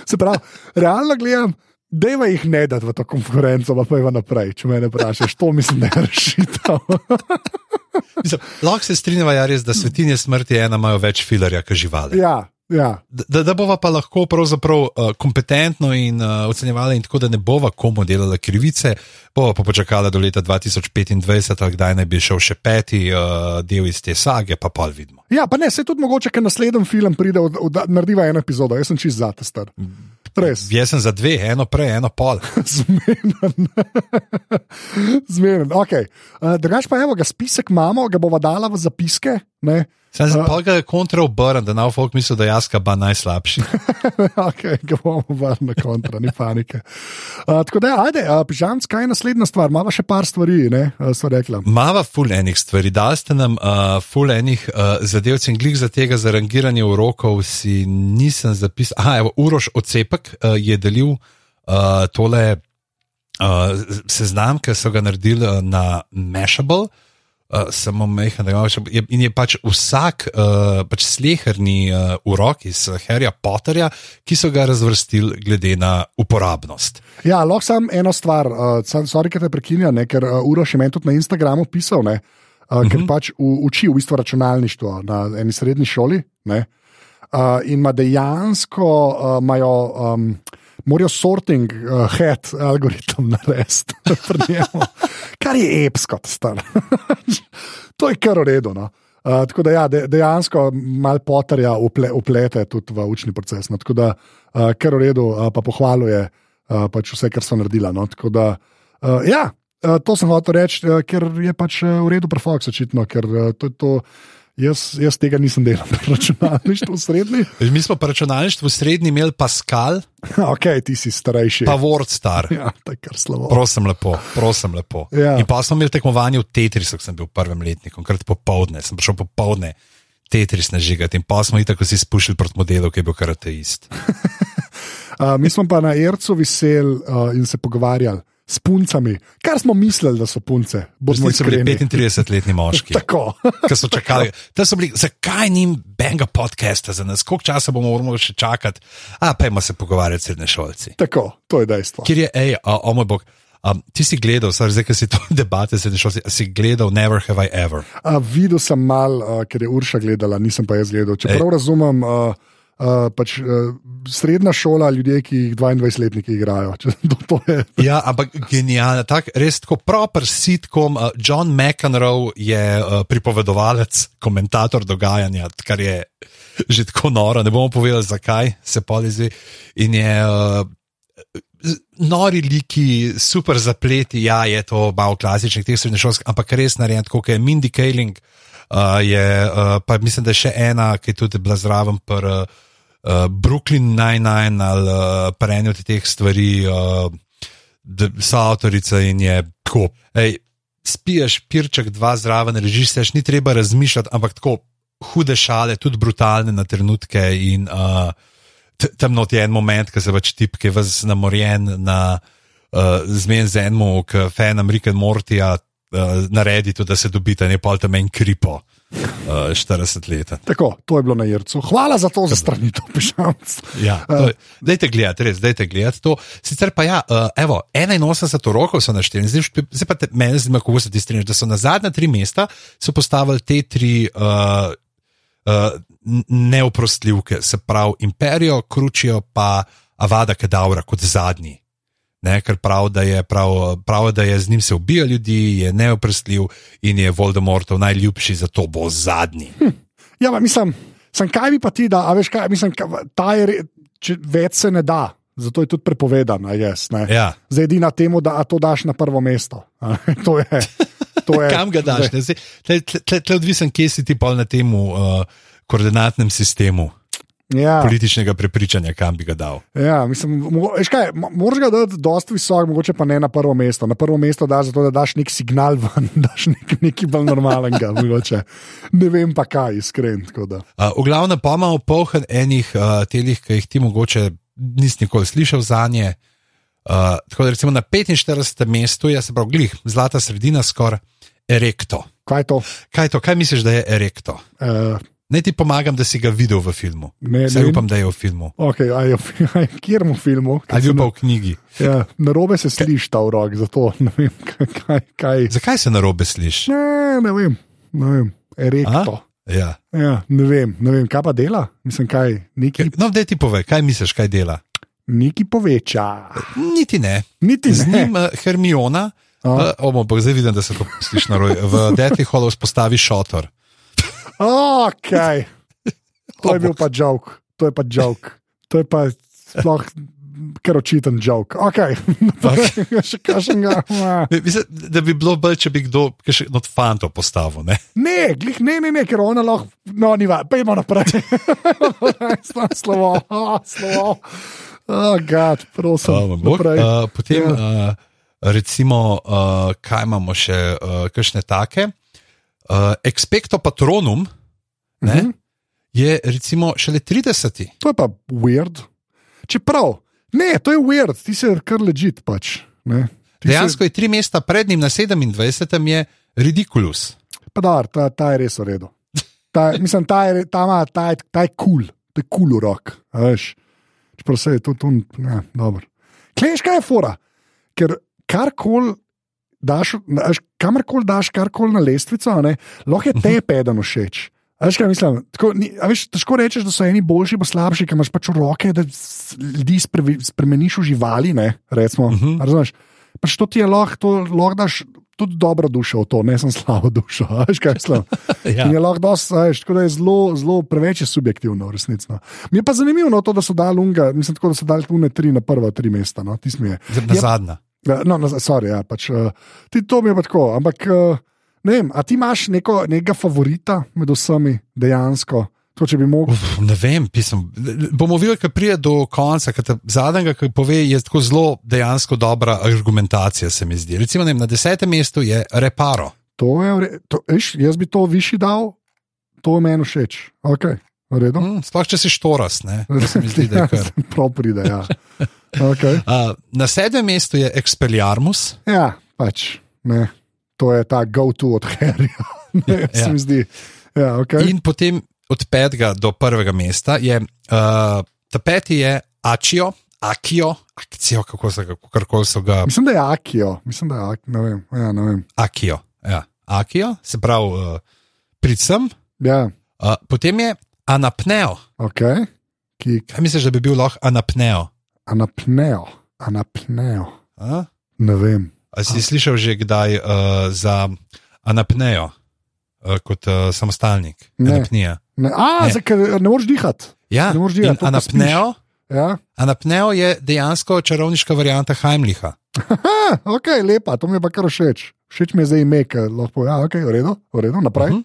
Se pravi, realno gledam, Dejva jih ne dati v to konkurenco, pa pojva naprej, če me ne vprašaš. To mislim, da je rešitev. Lahko se strinjava, ja, res, da svetinje smrti ena imajo več filarja, kot živali. Ja, Ja. Da, da bova pa lahko pravzaprav uh, kompetentno in uh, ocenjevala, in tako da ne bova komu delala krivice, bova pa počakala do leta 2025, kdaj naj bi šel še peti uh, del iz te sage, pa pa vidimo. Ja, pa ne, se tudi mogoče, ker naslednji film pride, narediva eno epizodo, jaz sem čist za te star. Res. Jaz sem za dve, eno prej, eno pol. Zmeden. Zmeden, ok. Uh, Drugač pa evo, ga spisek imamo, ga bova dala v zapiske. Ne? Sem se pa ga kontra obrnil, da nav folk misli, da je jaz pa najslabši. ok, ga bomo obrnili kontra, ni panike. Uh, tako da, ajde, uh, pižam, kaj je naslednja stvar? Mava še par stvari, ne, uh, so rekla. Mava ful enih stvari, dal ste nam uh, ful enih uh, zadev, in glik za tega, za rangiranje urokov si nisem zapisal. Aha, evo, Uroš Ocepek uh, je delil uh, tole uh, seznam, ki so ga naredili uh, na Mashable. Uh, samo mehen, da je in je pač vsak uh, pač sleherni uh, urok iz Harryja Potterja, ki so ga razvrstili glede na uporabnost. Ja, lahko sam eno stvar, uh, sorry, ker te prekinjam, ker uh, Uro še meni tudi na Instagramu pisal, ne, uh, uh -huh. ker mhm. pač u, uči v bistvu računalništvo na eni srednji šoli. Ne, uh, in ima dejansko uh, majo. Um, morajo sorting uh, head algoritem narediti, kar je epsko, star. to je kar uredu. No? Uh, tako da ja, de, dejansko malo potarja uple, uplete tudi v učni proces. No? Tako da uh, kar uredu, uh, pa pohvaljuje uh, pač vse, kar so naredila. No? Tako da uh, ja. Uh, to sem hotel reči, uh, ker je pač uh, v redu, prefoks, očitno, ker uh, to je to. Jaz, jaz tega nisem delal na računalništvu v srednji. Mi smo računalništvo v srednji imeli Pascal. ok, ti si starejši. Pa Word star. Ja, tako slabo. Prosim lepo, prosim lepo. Ja. In pa smo imeli tekmovanje v Tetrisu, ko sem bil v prvem letniku, krat popovdne, sem prišel popovdne. Tetris ne žigati, in pa smo jih tako si spuščali proti modelu, ki je bil karateist. uh, mi smo pa na Ercu viseli uh, in se pogovarjali s puncami, kar smo mislili, da so punce. Bili so bili 35-letni moški. Tako. so čakali. So bili, zakaj ni benga podcasta za nas, koliko časa bomo morali še čakati, a pa imamo se pogovarjati s srednje šolci. Tako, to je dejstvo. Kjer je, hej, o, o moj bog. Um, ti si gledal, zdaj, ki si to debate, šolci, si gledal Never Have I Ever. Uh, videl sem mal, uh, ker je Urša gledala, nisem pa jaz gledal. Če prav razumem, uh, uh, pač, uh, srednja šola, ljudje, ki jih 22-letniki igrajo. ja, ampak genialno, tak, res tako proper sitkom. Uh, John McEnroe je uh, pripovedovalec, komentator dogajanja, kar je že tako noro. Ne bomo povedali, zakaj se polizi. In je. Uh, Nori liki, super zapleti, ja, je to malo klasičnih, teh srednješolskih, ampak res narejen, kot je Mindy Kaling, uh, je, uh, pa mislim, da je še ena, ki je tudi bila zraven, pr, uh, uh, Brooklyn Nine-Nine ali uh, prenjo teh stvari, uh, so avtorica in je tako. Ej, spiješ pirček, dva zraven, režiš se, ni treba razmišljati, ampak tako hude šale, tudi brutalne na trenutke. In uh, tam not je en moment, ki se pač tipke, vas namorjen na uh, zmen z enim, ki fan American Mortija uh, naredi to, da se dobite, ne pa tam en kripo. 40 let. Tako, to je bilo na Jrcu. Hvala za to, za stranitev, pišamc. Ja, dajte gledati, res, dajte gledati to. Sicer pa ja, uh, evo, 81 rokov so našteli, zdaj, zdaj pa te, meni zdi, kako se ti strinjaš, da so na zadnja tri mesta postavili te tri uh, uh, neoprostljivke, se pravi Imperijo, Kručijo pa Avada Kedavra kot zadnji. Ne, ker prav da, je, prav, prav, da je z njim se ubija ljudi, je neoprestljiv in je Voldemortov najljubši, zato bo zadnji. Hm. Ja, pa mislim, sem kaj bi pa ti, da veš, kaj, mislim, ta je, če več se ne da. Zato je tudi prepovedano, yes, ja. zdaj edina temu, da to daš na prvo mesto. to je, to je, Kam ga daš? Tle je odvisen, kje si ti pol na tem uh, koordinatnem sistemu ja. političnega prepričanja, kam bi ga dal. Ja, mislim, kaj, moraš ga dati dosti visok, mogoče pa ne na prvo mesto. Na prvo mesto daš zato, da daš nek signal ven, daš nek, nekaj bolj normalnega. ne vem pa kaj, iskren. Uh, v glavnem pa imamo polhen enih uh, telih, ki jih ti mogoče nisi nikoli slišal za nje. Uh, tako da recimo na 45. mestu je, se pravi, glih, zlata sredina, skoraj erekto. Kaj je to? Kaj je to, kaj misliš, da je erekto? Uh, Naj ti pomagam, da si ga videl v filmu. Ne, Saj ne. upam, da je v filmu. okay, a je v- a je v kjermu filmu? Ali pa v knjigi? Ja, na robe se sliši ta urok, zato ne vem, kaj. kaj. Zakaj se na robe slišiš? Ne, ne vem, ne vem. Erekto. Ja. Ja, ne vem, ne vem, kaj pa dela. Mislim, kaj neki, No, da ti povej, kaj misliš, kaj dela? neki poveča. Niti ne. Niti Z ne. njim uh, Hermiona, A. uh, omo, pa zdaj vidim, da se to sliši na roju, v Deathly Hollow spostavi šotor. Okay. To je bil pa jok, to je pa jok, to je pa sploh kar očiten jok. Okay. Še kaženega. Mislim, da bi bilo bolj, če bi kdo še od fantov postavil. Ne? Ne, glih, ne, ne, ne, ker ona lahko, no, ni va, pojmo naprej. slovo, oh, slovo. Oh, gad, prosim. Naprej. uh, potem, Ja. uh, recimo, uh, kaj imamo še, uh, kakšne take. Uh, Expecto patronum ne, Mhm. je recimo šele 30. To je pa weird. Čeprav, ne, to je weird, ti se kar ležit pač. Ne. Ti Dejansko je tri mesta pred njim na 27. je ridiculous. Se, pa dar, ta, ta je res v redu. Ta, mislim, ta je, ta ta ta je kul, cool, to je kul cool urok. Čeprav se je to tu, ja, dobro. Kleš, kaj je fora? Ker karkoli daš, veš, kamorkoli daš, karkoli na lestvico, lahko je tebi eden všeč. Veš, kaj mislim? Tako, ni, veš, težko rečeš, da so eni boljši, pa slabši, ker imaš pač roke, da ljudi sprevi, spremeniš v živali. Ne, recimo, uh Mhm. -huh. razumeš? Pač to ti je lahko, lahko daš tudi dobro dušo v to, ne sem slabo dušo. Veš, kaj mislim? Ja. In je lahko dosti, veš, tako da je zelo, zelo preveč je subjektivno, resnično. Mi je pa zanimivo no, to, da so dali unga, mislim, tako, da so dali tune tri na prva tri mesta. No, je. Na zadnja. Ja, No, no, sorry, ja, pač, uh, ti to mi je pa tako. Ampak, uh, ne vem, a ti imaš neko, nekega favorita med vsemi dejansko? To, če bi mogel. Uf, ne vem, pisem. Bomo videli, kaj pride do konca. Zadnjega, ki pove, je tako zelo dejansko dobra argumentacija, se mi zdi. Recimo, vem, na desetem mestu je reparo. To je, re- to, eš, jaz bi to višji dal, to je meni všeč. Okay, v redu. Hm, sploh če si štoras, ne? To se mi zdi, da je kar. Prav pride, ja. Okay. Uh, na sedmem mestu je Expelliarmus, Ja, pač, ne. To je ta go-to od Harryja. Ja. se mi zdi. Ja, okay. in potem od petega do prvega mesta je, uh, ta peti je Ačijo, Akijo, akcijo, kako se karkoli so ga, Mislim, da je Akijo, mislim, da je Akijo. Ne vem. Ja, ne vem. Akijo, ja, Akijo, se pravi, uh, pridem. Ja, Uh, potem je Anapneo. okay. Ki Kaj misliš, da bi bil lahko Anapneo? Anapneo, anapneo. A? Ne vem. A si slišal že kdaj uh, za Anapneo uh, kot uh, samostalnik? Ne. Anapnija. Ne, a, Ne. Ker ne moreš dihati. Ja, Ne moreš pa Anapneo, Ja. Anapneo je dejansko čarovniška varianta Heimlicha. Ha, ok, lepa, to mi je pa kar všeč. Všeč mi je zdaj ime, ker lahko. Ja, ok, v redu, v redu naprej. Uh Mhm.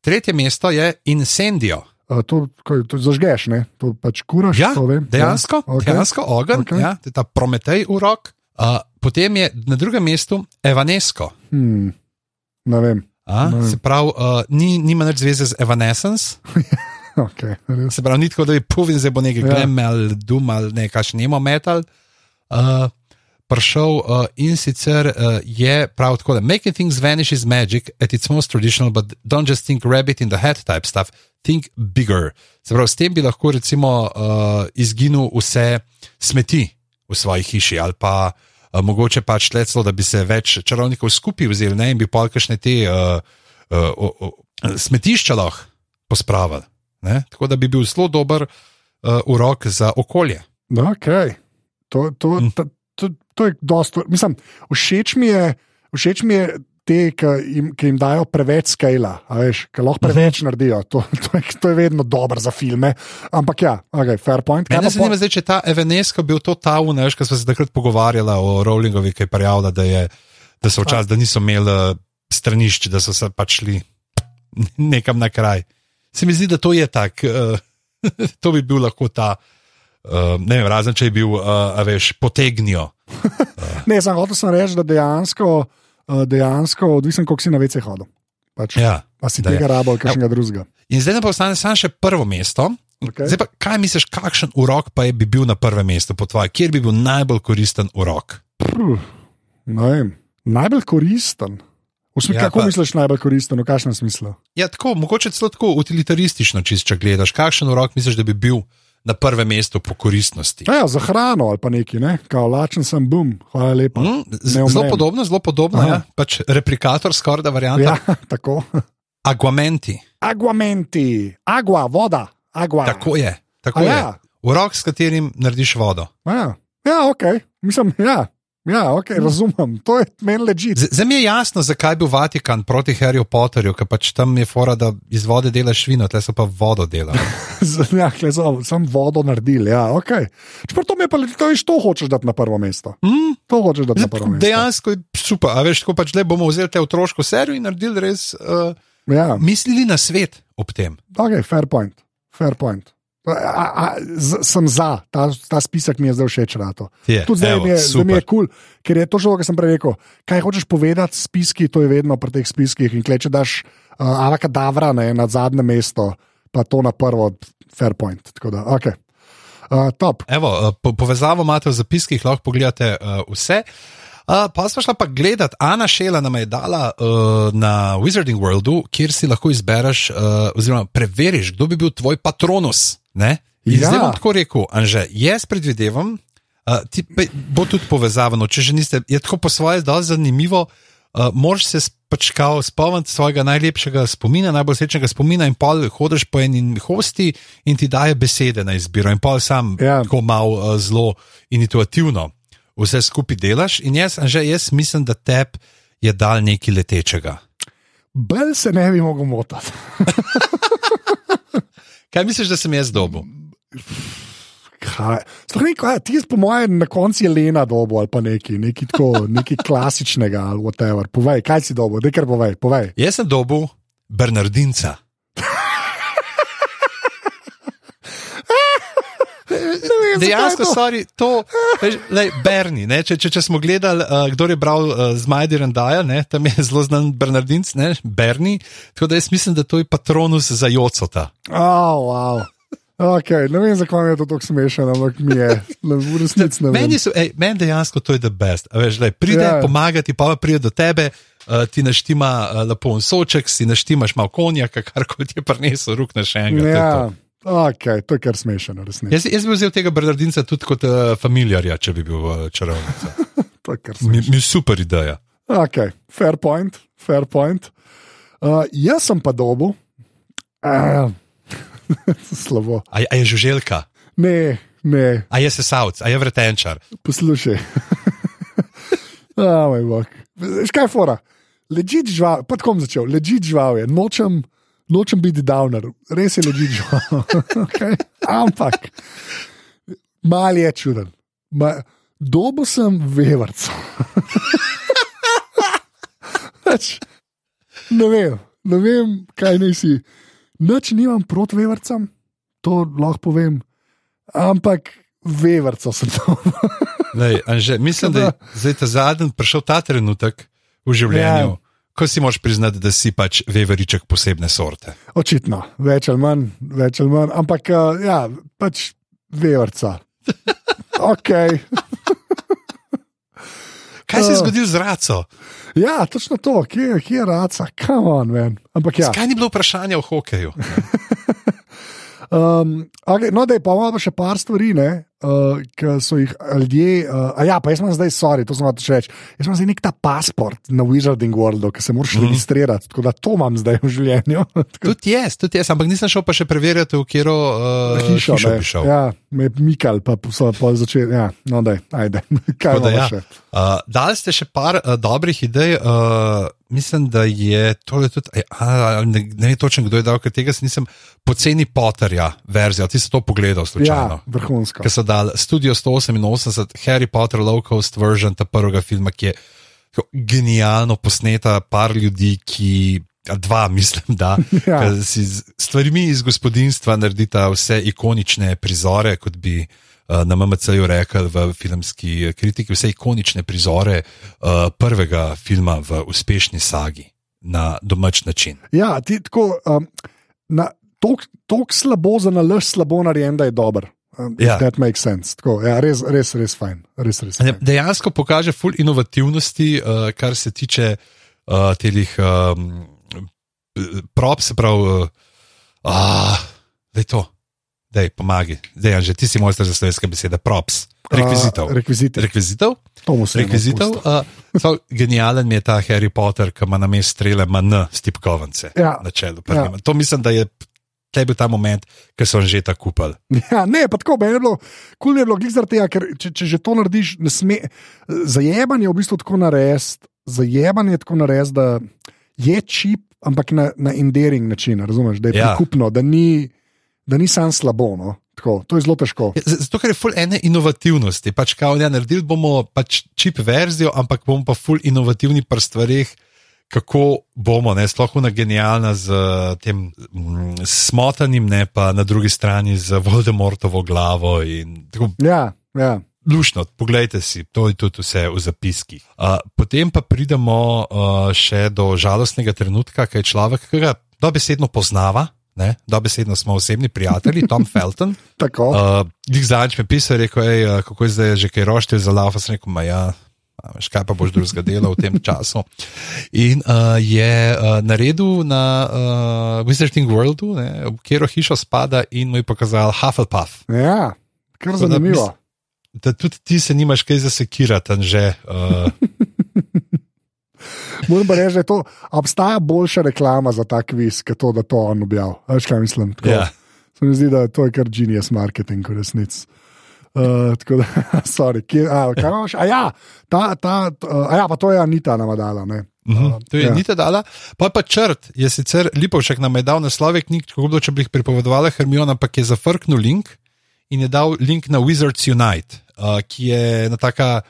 Tretje mesto je Incendio. To, ko, to zažgeš, ne? to pač kuraš. Ja, to vem. dejansko, ja. okay. dejansko ogenj, Okej. ja, ta Prometej urok. Uh, potem je na drugem mestu Evanesko. Hmm. Ne vem. A, Ne vem. se pravi, uh, ni, nima nič zveze z Evanescence, Okay, res. se pravi, ni tako, da je povin, zdaj bo nekaj Ja. ja. glem ali dum ali nekaj še nemo metal. Uh, Prišel uh, in sicer uh, je prav tako, da making things vanish is magic at its most traditional, but don't just think rabbit in the hat type stuff, think bigger. Se pravi, s tem bi lahko recimo uh, izginil vse smeti v svoji hiši ali pa uh, mogoče pač le celo, da bi se več čarovnikov skupaj vzeli ne, in bi pol kakšne te uh, uh, uh, uh, smetišča lahko pospravili. Ne? Tako da bi bil zelo dober uh, urok za okolje. Okay. To, to, Hm. To, je dosto. Mislim, všeč mi je, všeč mi je te, ki jim, ki jim dajo preveč skala, ki lahko preveč naredijo. To, to, je, to je vedno dobro za filme. Ampak ja, okay, fair point. Kaj Mene zanima pol- zdaj, če ta Evanesko bil to ta unaj, ki smo se takrat pogovarjali o Rowlingovi, ki je prijavila, da, je, da so včasih, da niso imeli eh, stranišč, da so se pač šli nekam na kraj. Se mi zdi, da to je tak, uh, to bi bil lahko ta, uh, ne vem, razen če je bil, uh, veš, potegnijo. Ne, sem hotel sem reči, da dejansko, eh, dejansko odvisen, koliko si na vece hodil. Pač, Ja. A si tega rabo ali kakšnega drugega. In zdaj nam pa ostane samo še prvo mesto, Okay. Zdaj pa, kaj misliš, kakšen urok pa je bi bil na prvem mestu po tvojem, kjer bi bil najbolj koristen urok? Vem, najbolj koristen. Smislu, Ja, ja, kako pa- misliš najbolj koristen, v kakšnem smislu? Ja, tako, mogoče celo tako utilitaristično, če gledaš. Kakšen urok misliš, da bi bil na prvem mestu po koristnosti? Ja, za hrano ali pa neki, ne? kao lačen sem, bum, hvala lepa. Mm, zelo podobno, zelo podobno. Aha. Ja. Pač replikator, skoraj da varianta. Ja, tako. Aguamenti. Aguamenti, agua, voda, agua. Tako je. Tako A je. ja. Urok, s katerim narediš vodo. Ja, ja ok, mislim, ja. Ja, ok, razumem, to je meni ležite. Z- Zdaj mi je jasno, zakaj je bil Vatikan proti Harryju Potterju, ker pač tam je fora, da iz vode delaš vino, tle so pa vodo delali. Ja, kle so, sem vodo naredil, ja, ok. Čeprav to mi je pa, to veš, to hočeš dati na prvo mesto. Mm, To hočeš dati na prvo mesto. dejansko je super, a veš, tako pač le bomo vzeli te otroško serijo in naredili res, uh, Ja, mislili na svet ob tem. ok, fair point, fair point. A, a, z, sem za, ta, ta spisek mi je zdaj všeč. Je, Tudi zdaj evo, mi je, kul, cool, ker je to že to, kar sem prej rekel. Kaj hočeš povedati s spiski, to je vedno pri teh spiskih. In kleče daš uh, avakadavra ne, na zadnje mesto, pa to na prvo, fair point. Tako da, ok. Uh, top. Evo, po, povezavo imate v zapiskih, lahko pogledate uh, vse. Uh, pa smo šla pa gledat, Ana Šela nam je dala uh, na Wizarding Worldu, kjer si lahko izbereš, uh, oziroma preveriš, kdo bi bil tvoj patronus. Ne? In Ja. Zdaj bom tako rekel, Anže, jaz predvidevam, uh, ti pa bo tudi povezavano, če že niste, je tako po svoje zelo zanimivo. Uh, Moraš se pač kao spomniti svojega najlepšega spomina, najbolj srečnega spomina, in pol hodiš po eni hosti in ti daje besede na izbiro, in pol sam Ja. tako malo uh, zelo intuitivno vse skupaj delaš. In jaz, Anže, jaz mislim, da tebi je dal nekaj letečega. Bel se ne bi mogel motiti. Kaj misliš, da sem jaz dobil? Sploh ne, kaj, ti, po mojem, na koncu je Lena dobo ali pa nekaj, nekaj, tako, nekaj klasičnega ali whatever. Povej, kaj si dobo, dekar povej, povej. Jaz sem dobil Bernardinca. Dejansko, sorry, to je Berni. ne, Če, če, če smo gledali, uh, kdo je bral uh, z Majdirom Daja, ne, tam je zelo znan Bernardinc, ne, Berni. Tako da jaz mislim, da to je patronus za Jocota. Oh, wow. Okay, ne vem, zakaj je to tako smešno, ampak mi je, v resnici ne vem. Meni, so, ej, meni dejansko to je the best. A Veš, lej, pride Ja. yeah. pomagati, pa pride do tebe, uh, ti naštima uh, lepo en soček, si naštimaš malo konjaka, kar kot je prinesel, rukne še enega. to Ja, to. Okay, to je kar smešno, resnici. Jaz, jaz bi vzel tega Bernardinca tudi kot uh, familiarja, če bi bil uh, čarovnica. To je kar smešno. mi super ideja. Okay, fair point, fair point. Uh, jaz sem pa dobu. Uh, slabo. A, je- a je žuželka, Ne, ne, a je sesavc, a je vretenčar. poslušaj. oh, moj bog. Veš kaj je fora? Ležit žival, pa tako bom začel, ležit žival je, nočem, nočem biti downer, res je ležit žival. okay? Ampak, mal je čuden. Ma, dobo sem vevrc. Pač, ne vem, ne vem, kaj naj si. Noč nimam proti vevrcam, to lahko povem, ampak vevrca sem to. Lej, Anže, mislim, da je zdaj ta zadnji prišel ta trenutek v življenju, Ja. Ko si moraš priznati, da si pač veveriček posebne sorte. Očitno, več ali manj, več ali manj, ampak uh, ja, pač vevrca. Ok. Kaj se je Oh. zgodilo z raco? Ja, točno to, kje, kje je raca, kam on, ven. Ja. Zakaj ni bilo vprašanja o hokeju? Um, okay, no, da je pa imamo še par stvari, uh, ki so jih ljudje. Uh, a ja, pa jaz imam zdaj, sorry, to sem hotel še reči. Jaz imam zdaj nek ta pasport na Wizarding Worldu, ki se moraš mm. registrirati, tako da to imam zdaj v življenju. Tudi jaz, tudi jaz, ampak nisem šel pa še preverjati, v katero uh, Hišo, hišo bi šel. Ja, me je Mikal, pa so pa začeli. Ja, no, daj, ajde. Kaj da ja. še? Uh, dali ste še par uh, dobrih idej. Uh, mislim, da je tole tudi. A, ne, ne vem točno, kdo je dal, ker tega nisem poceni Potterja verzijo. Ti si to pogledal, Ja, slučajno. vrhunsko. Ker so dali Studio 188, Harry Potter, low cost version, ta prvega filma, ki je genialno posneta, par ljudi, ki. Dva, mislim, da Ja. si z stvarmi iz gospodinstva naredita vse ikonične prizore, kot bi uh, na MMC-ju rekel v filmski kritiki, vse ikonične prizore uh, prvega filma v uspešni sagi na domač način. Ja, ti tako. Um, na, tako slabo za nalož, slabo narejen, da je dober. Um, Ja. That makes sense. Tako, ja, res, res, res fajn. Res, res fajn. Dejansko pokaže ful inovativnosti, uh, kar se tiče uh, teh um, prop, se pravi, uh, da je to, da je pomagi. Zdaj, že ti si mojster za slovenske besede, props, rekvizitov. Uh. Rekvizitov, je rekvizitov. Uh, so, genialen mi je ta Harry Potter, ki ima na mestu strele, ima N, stipkovance Ja. na čelu. Ja. To mislim, da je tle bil ta moment, ki so že tako kupili. Ja, ne, pa tako, meni je bilo, kul mi je bilo, zaradi tega, ker če, če že to narediš, ne sme. Zajebanje je v bistvu tako narediti, zajebanje je tako narediti, da je čip, ampak na, na endearing način, razumeš, da je Ja. prikupno, da ni, da ni sam slabo. No? Tako, to je zelo težko. Ja, Zato, ker je ful ene inovativnosti. Pač, kao, ja, naredili bomo pač čip verzijo, ampak bomo pa ful inovativni pri stvarih, kako bomo, ne, sploh na genialna z eh, tem mm, smotanim, ne pa na drugi strani z Voldemortovo glavo. In, tako, Ja, ja. Lušno, poglejte si, to je tudi vse v zapiskih. Uh, potem pa pridemo uh, še do žalostnega trenutka, ki je človek, ki ga dobesedno poznava, ne? dobesedno smo osebni prijatelji, Tom Felton. Tako. Uh, Dik zadnjič mi je pisal, rekel, ej, kako je zdaj že kaj roštil za lava, sem rekel, ma ja. Veš, kaj pa boš drugega dela v tem času? In uh, je uh, naredil na uh, Wizarding Worldu, ne, v katero hišo spada, in mu je pokazal Hufflepuff. Ja, kar Tako da zanimivo. Da tudi ti se nimaš kaj zasekirati, že. Uh, Moram pa reči, da to, obstaja boljša reklama za ta kviz, kot to, da to on objavi. Veš, kaj mislim? Tako, ja. Se mi zdi, da to je kar genius marketing, v resnici. Uh, tako da, sorry, kje, a, kaj imaš? A ja, ta, ta, a ja, pa to je Anita nama dala. Ne? Uh, to je ja. nita dala. Pa pa črt je sicer Lipovšek nam je dal naslove knjig, kako bilo, če bi jih pripovedovala Hermiona, ampak je zafrknil link in je dal link na Wizards Unite, uh, ki je ena taka.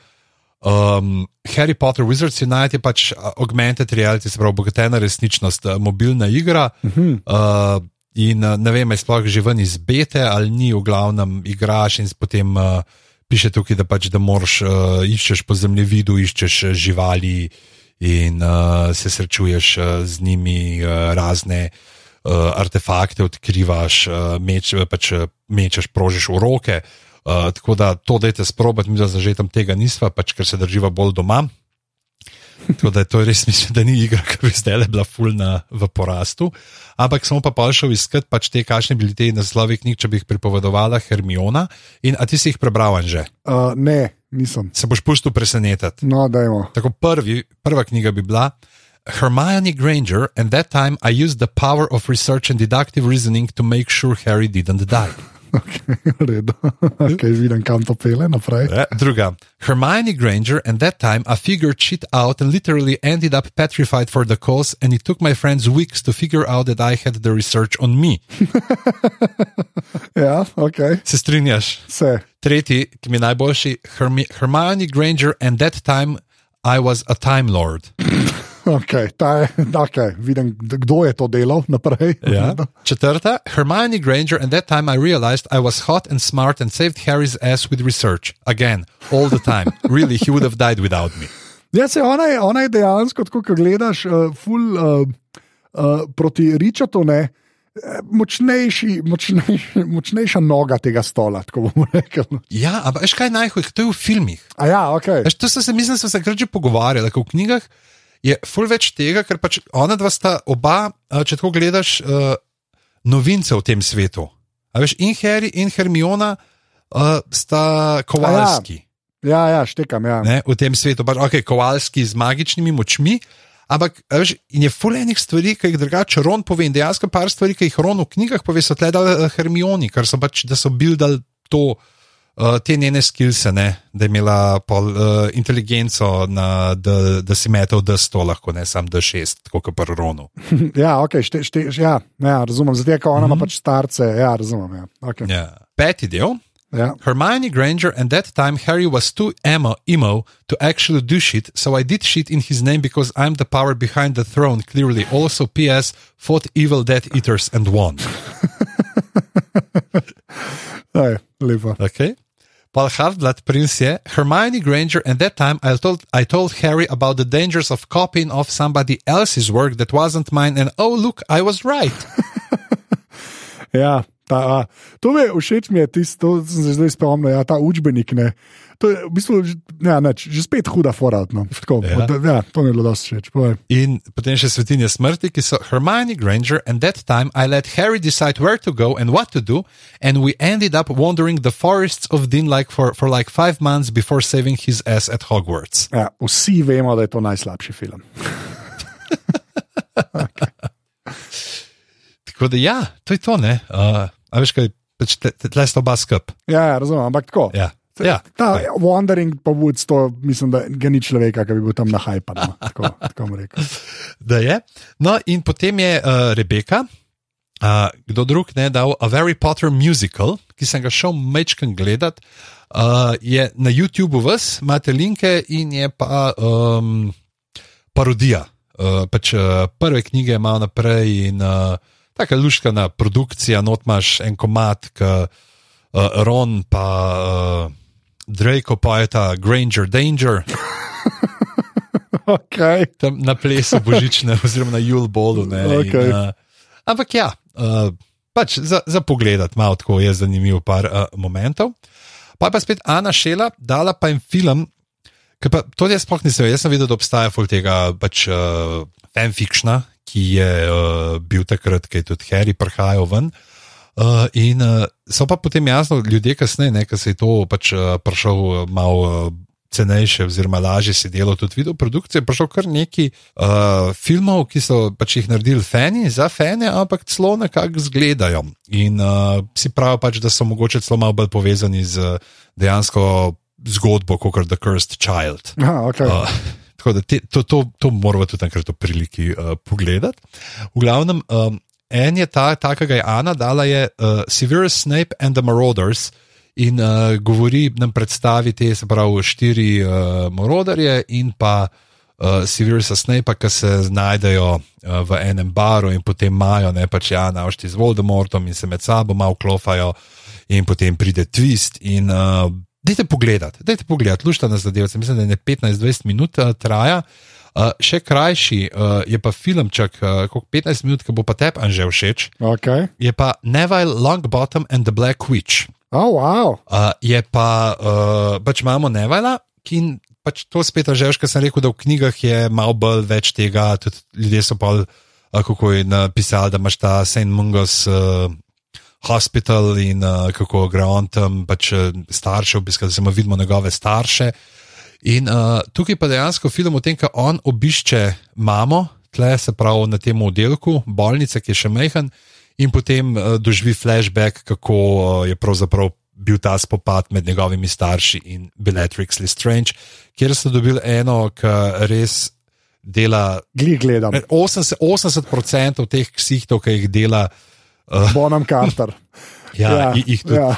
Um, Harry Potter Wizards Unite je pač augmented reality, se pravi, obogatena resničnost, mobilna igra. Uh -huh. Uh, in uh, ne vem, je sploh že ven iz bete ali ni, v glavnem igraš in potem uh, piše tukaj, da pač da moraš uh, iščeš po zemljevidu, iščeš živali in uh, se srečuješ uh, z njimi, uh, razne uh, artefakte odkrivaš, uh, meč, pač, mečeš, prožiš v roke. Uh, tako da to dajte sprobati, mi za že tam tega nisva, pač ker se drživa bolj doma. Tako da to res, mislim, da ni igra, ki bi zdaj le bila fulna v porastu. Ampak sem pa pa šel iskat pač te, kakšne bili te naslovi knjig, če bi jih pripovedovala Hermiona. In a ti si jih prebral že? uh, ne, nisem. Se boš pustil presenetiti. No, dajmo. Tako prvi, prva knjiga bi bila Hermione Granger, and that time I used the power of research and deductive reasoning to make sure Harry didn't die. Okay, v redu. okay, vidim, kam to pele naprej. Eh, Druga, Hermione Granger, and that time I figured shit out and literally ended up petrified for the cause, and it took my friends weeks to figure out that I had the research on me. Ja, ok, Se strinjaš? vse. Tretji, ki mi je najboljši, Hermi Hermione Granger, and that time I was a Time Lord. Okay, ta je, okay, vidim, kdo je to delal naprej. Ja. Četrta, Hermione Granger, and that time I realized I was hot and smart and saved Harry's ass with research. Again, all the time. really, he would have died without me. Ja, se ona je, ona je dejansko, tako kot gledaš, uh, ful, uh, uh, proti Ričatu, ne, močnejši, močnejši, močnejša noga tega stola, tako bomo rekli. Ja, ampak veš kaj najhujše, to je v filmih. A ja, ok. Veš, to sem se, mislim, smo se krat že pogovarjali, da v knjigah je ful več tega, ker pač ona dva sta oba, če tako gledaš, uh, novince v tem svetu. A veš, in Harry in Hermiona uh, sta kovalski. Ja, ja, štekam, ja. ne, v tem svetu, pač, okay, kovalski z magičnimi močmi. Ampak, veš, in je fulejnih stvari, ki jih drugače Ron pove, in dejansko par stvari, ki jih Ron v knjigah pove, so tle dali Hermioni, ker so pač, da so bildali to, uh, te njene skilse, ne, da je imela pol, uh, inteligenco, na, da, da si metal D100, lahko ne sam D6, tako kot pri Ronu. ja, okay, šte, šte, ja, ja, razumem. Zato, ker ona ima Mhm. pač starce, ja, razumem. Ja. Okay. Ja. Peti del. Ja. Hermione Granger, and that time Harry was too emo, emo to actually do shit, so I did shit in his name because I'm the power behind the throne, clearly. Also, P.S. fought evil Death Eaters and won. Aj, lepo. Okay. Paul Half-Blood Prince je Hermione Granger, and that time I told, I told Harry about the dangers of copying off somebody else's work that wasn't mine, and oh, look, I was right. Ja, ta, a, to mi je všeč, mi je tisto, to sem se zdaj spomnil, ja, ta učbenik. Ne. To je v bistvu ja, neč, že spet huda foratno. Ja. ja, to mi je bilo dosti všeč. In potem še svetinje smrti, ki so Hermione Granger, and that time I let Harry decide where to go and what to do, and we ended up wandering the forests of Dinlike for, for like five months before saving his ass at Hogwarts. Ja, vsi vemo, da je to najslabši film. okay. Tako da, ja, to je to, ne. Uh, a veš, kaj, pač tle sta oba skup. Ja, ja, razumem, ampak tako. Ja. Ja, ta wandering pa Woods, to mislim, da ga ni človeka, ki bi bil tam na hajpa. No. Tako, tako da je. No, in potem je uh, Rebeka, uh, kdo drug, ne, dal A Harry Potter musical, ki sem ga šel mečken gledat. Uh, je na YouTubu vas, imate linke in je pa um, parodija. Uh, pač, uh, prve knjige ima naprej in uh, tako luškana produkcija, not imaš en komat, ki uh, Ron pa. Uh, Draco pa je ta Granger Danger. okay. Tam na plesu božične, oziroma na Jul Bolu. Okay. Uh, ampak ja, uh, pač za, za pogled, malo tako je zanimiv par uh, momentov. Pa je pa spet Ana Šela dala pa jim film. Pa, to jaz sploh nisem vedel, jaz sem videl, da obstaja ful tega pač, uh, fanfikšna, ki je uh, bil takrat, ko je tudi Harry prihajal ven. Uh, Uh, in uh, so pa potem jasno, ljudje kasneje, ki se je to pač uh, prišel malo uh, cenejše, oziroma lažje se delo tudi video produkcije, prišel kar neki uh, filmov, ki so pač jih naredili fani za fane, ampak celo nekako zgledajo. In uh, si pravijo pač, da so mogoče celo malo bolj povezani z dejansko zgodbo, kot je The Cursed Child. Aha, okay. uh, Tako da te, to, to, to moramo tudi enkrat v priliki uh, pogledati. V glavnem, um, En je ta, ta ki ga je Ana dala, je uh, Severus Snape and the Marauders. In uh, govori nam predstaviti, se pravi, štiri uh, morodarje in pa uh, Severusa Snape, ki se znajdejo uh, v enem baru in potem imajo ne pač ja, navšti z Voldemortom in se med sabo malo klofajo, in potem pride twist. In uh, dajte pogledati, dajte pogledati, lušta na zadeve, mislim, da je 15-20 minut uh, traja. Uh, še krajši uh, je pa filmček, uh, kot 15 minut, ki bo pa tebi že všeč. Okay. Je pa Neville Longbottom and the Black Witch. Oh, wow. uh, je pa, uh, pač imamo Neville, ki pač to spet že kar sem rekel, da v knjigah je malo bolj več tega. Tudi ljudje so pa, uh, kako je napisali, da imaš ta St. Mungus. Uh, Hospital in uh, kako gre on tam, pač starše, obiskati, da se vidimo njegove starše. Uh, In uh, tukaj pa dejansko film o tem, kako on obišče mamo, tle se pravi na tem oddelku, bolnice, ki je še mehen, in potem uh, doživi flashback, kako uh, je pravzaprav bil ta spopad med njegovimi starši in Bellatrix Lestrange, kjer so dobili eno, ki res dela. Glej, gledam. 80%, 80 teh ksihtov, ki jih dela. Uh, Bonam Carter. ja, ja, jih tudi. Ja.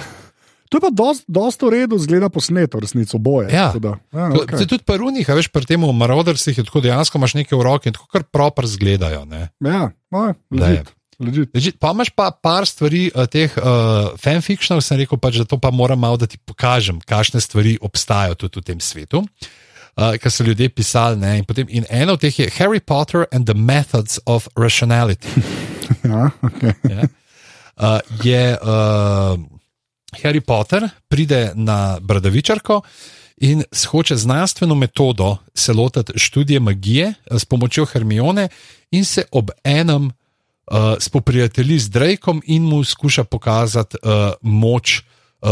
To je pa dosta v redu, zgleda posneto, resnico boje. Ja. Ja, okay. Tudi pri unih, veš, pri tem Marodersih je tako dejansko imaš nekaj v roki in tako kar proper zgledajo. Ne? Ja, no, legit. Legit. Legit. Pa imaš pa par stvari, uh, teh uh, fanfikšnjev, sem rekel, pač, da to pa moram malo da ti pokažem, kakšne stvari obstajajo tudi v tem svetu. Uh, Kar so ljudje pisali. In, potem, in eno od teh je Harry Potter and the Methods of Rationality. ja, okay. ja. Uh, je uh, Harry Potter pride na Bradavičarko in hoče znanstveno metodo se lotiti študije magije eh, s pomočjo Hermione in se ob enem uh, spoprijatelji z Drakom in mu skuša pokazati uh, moč.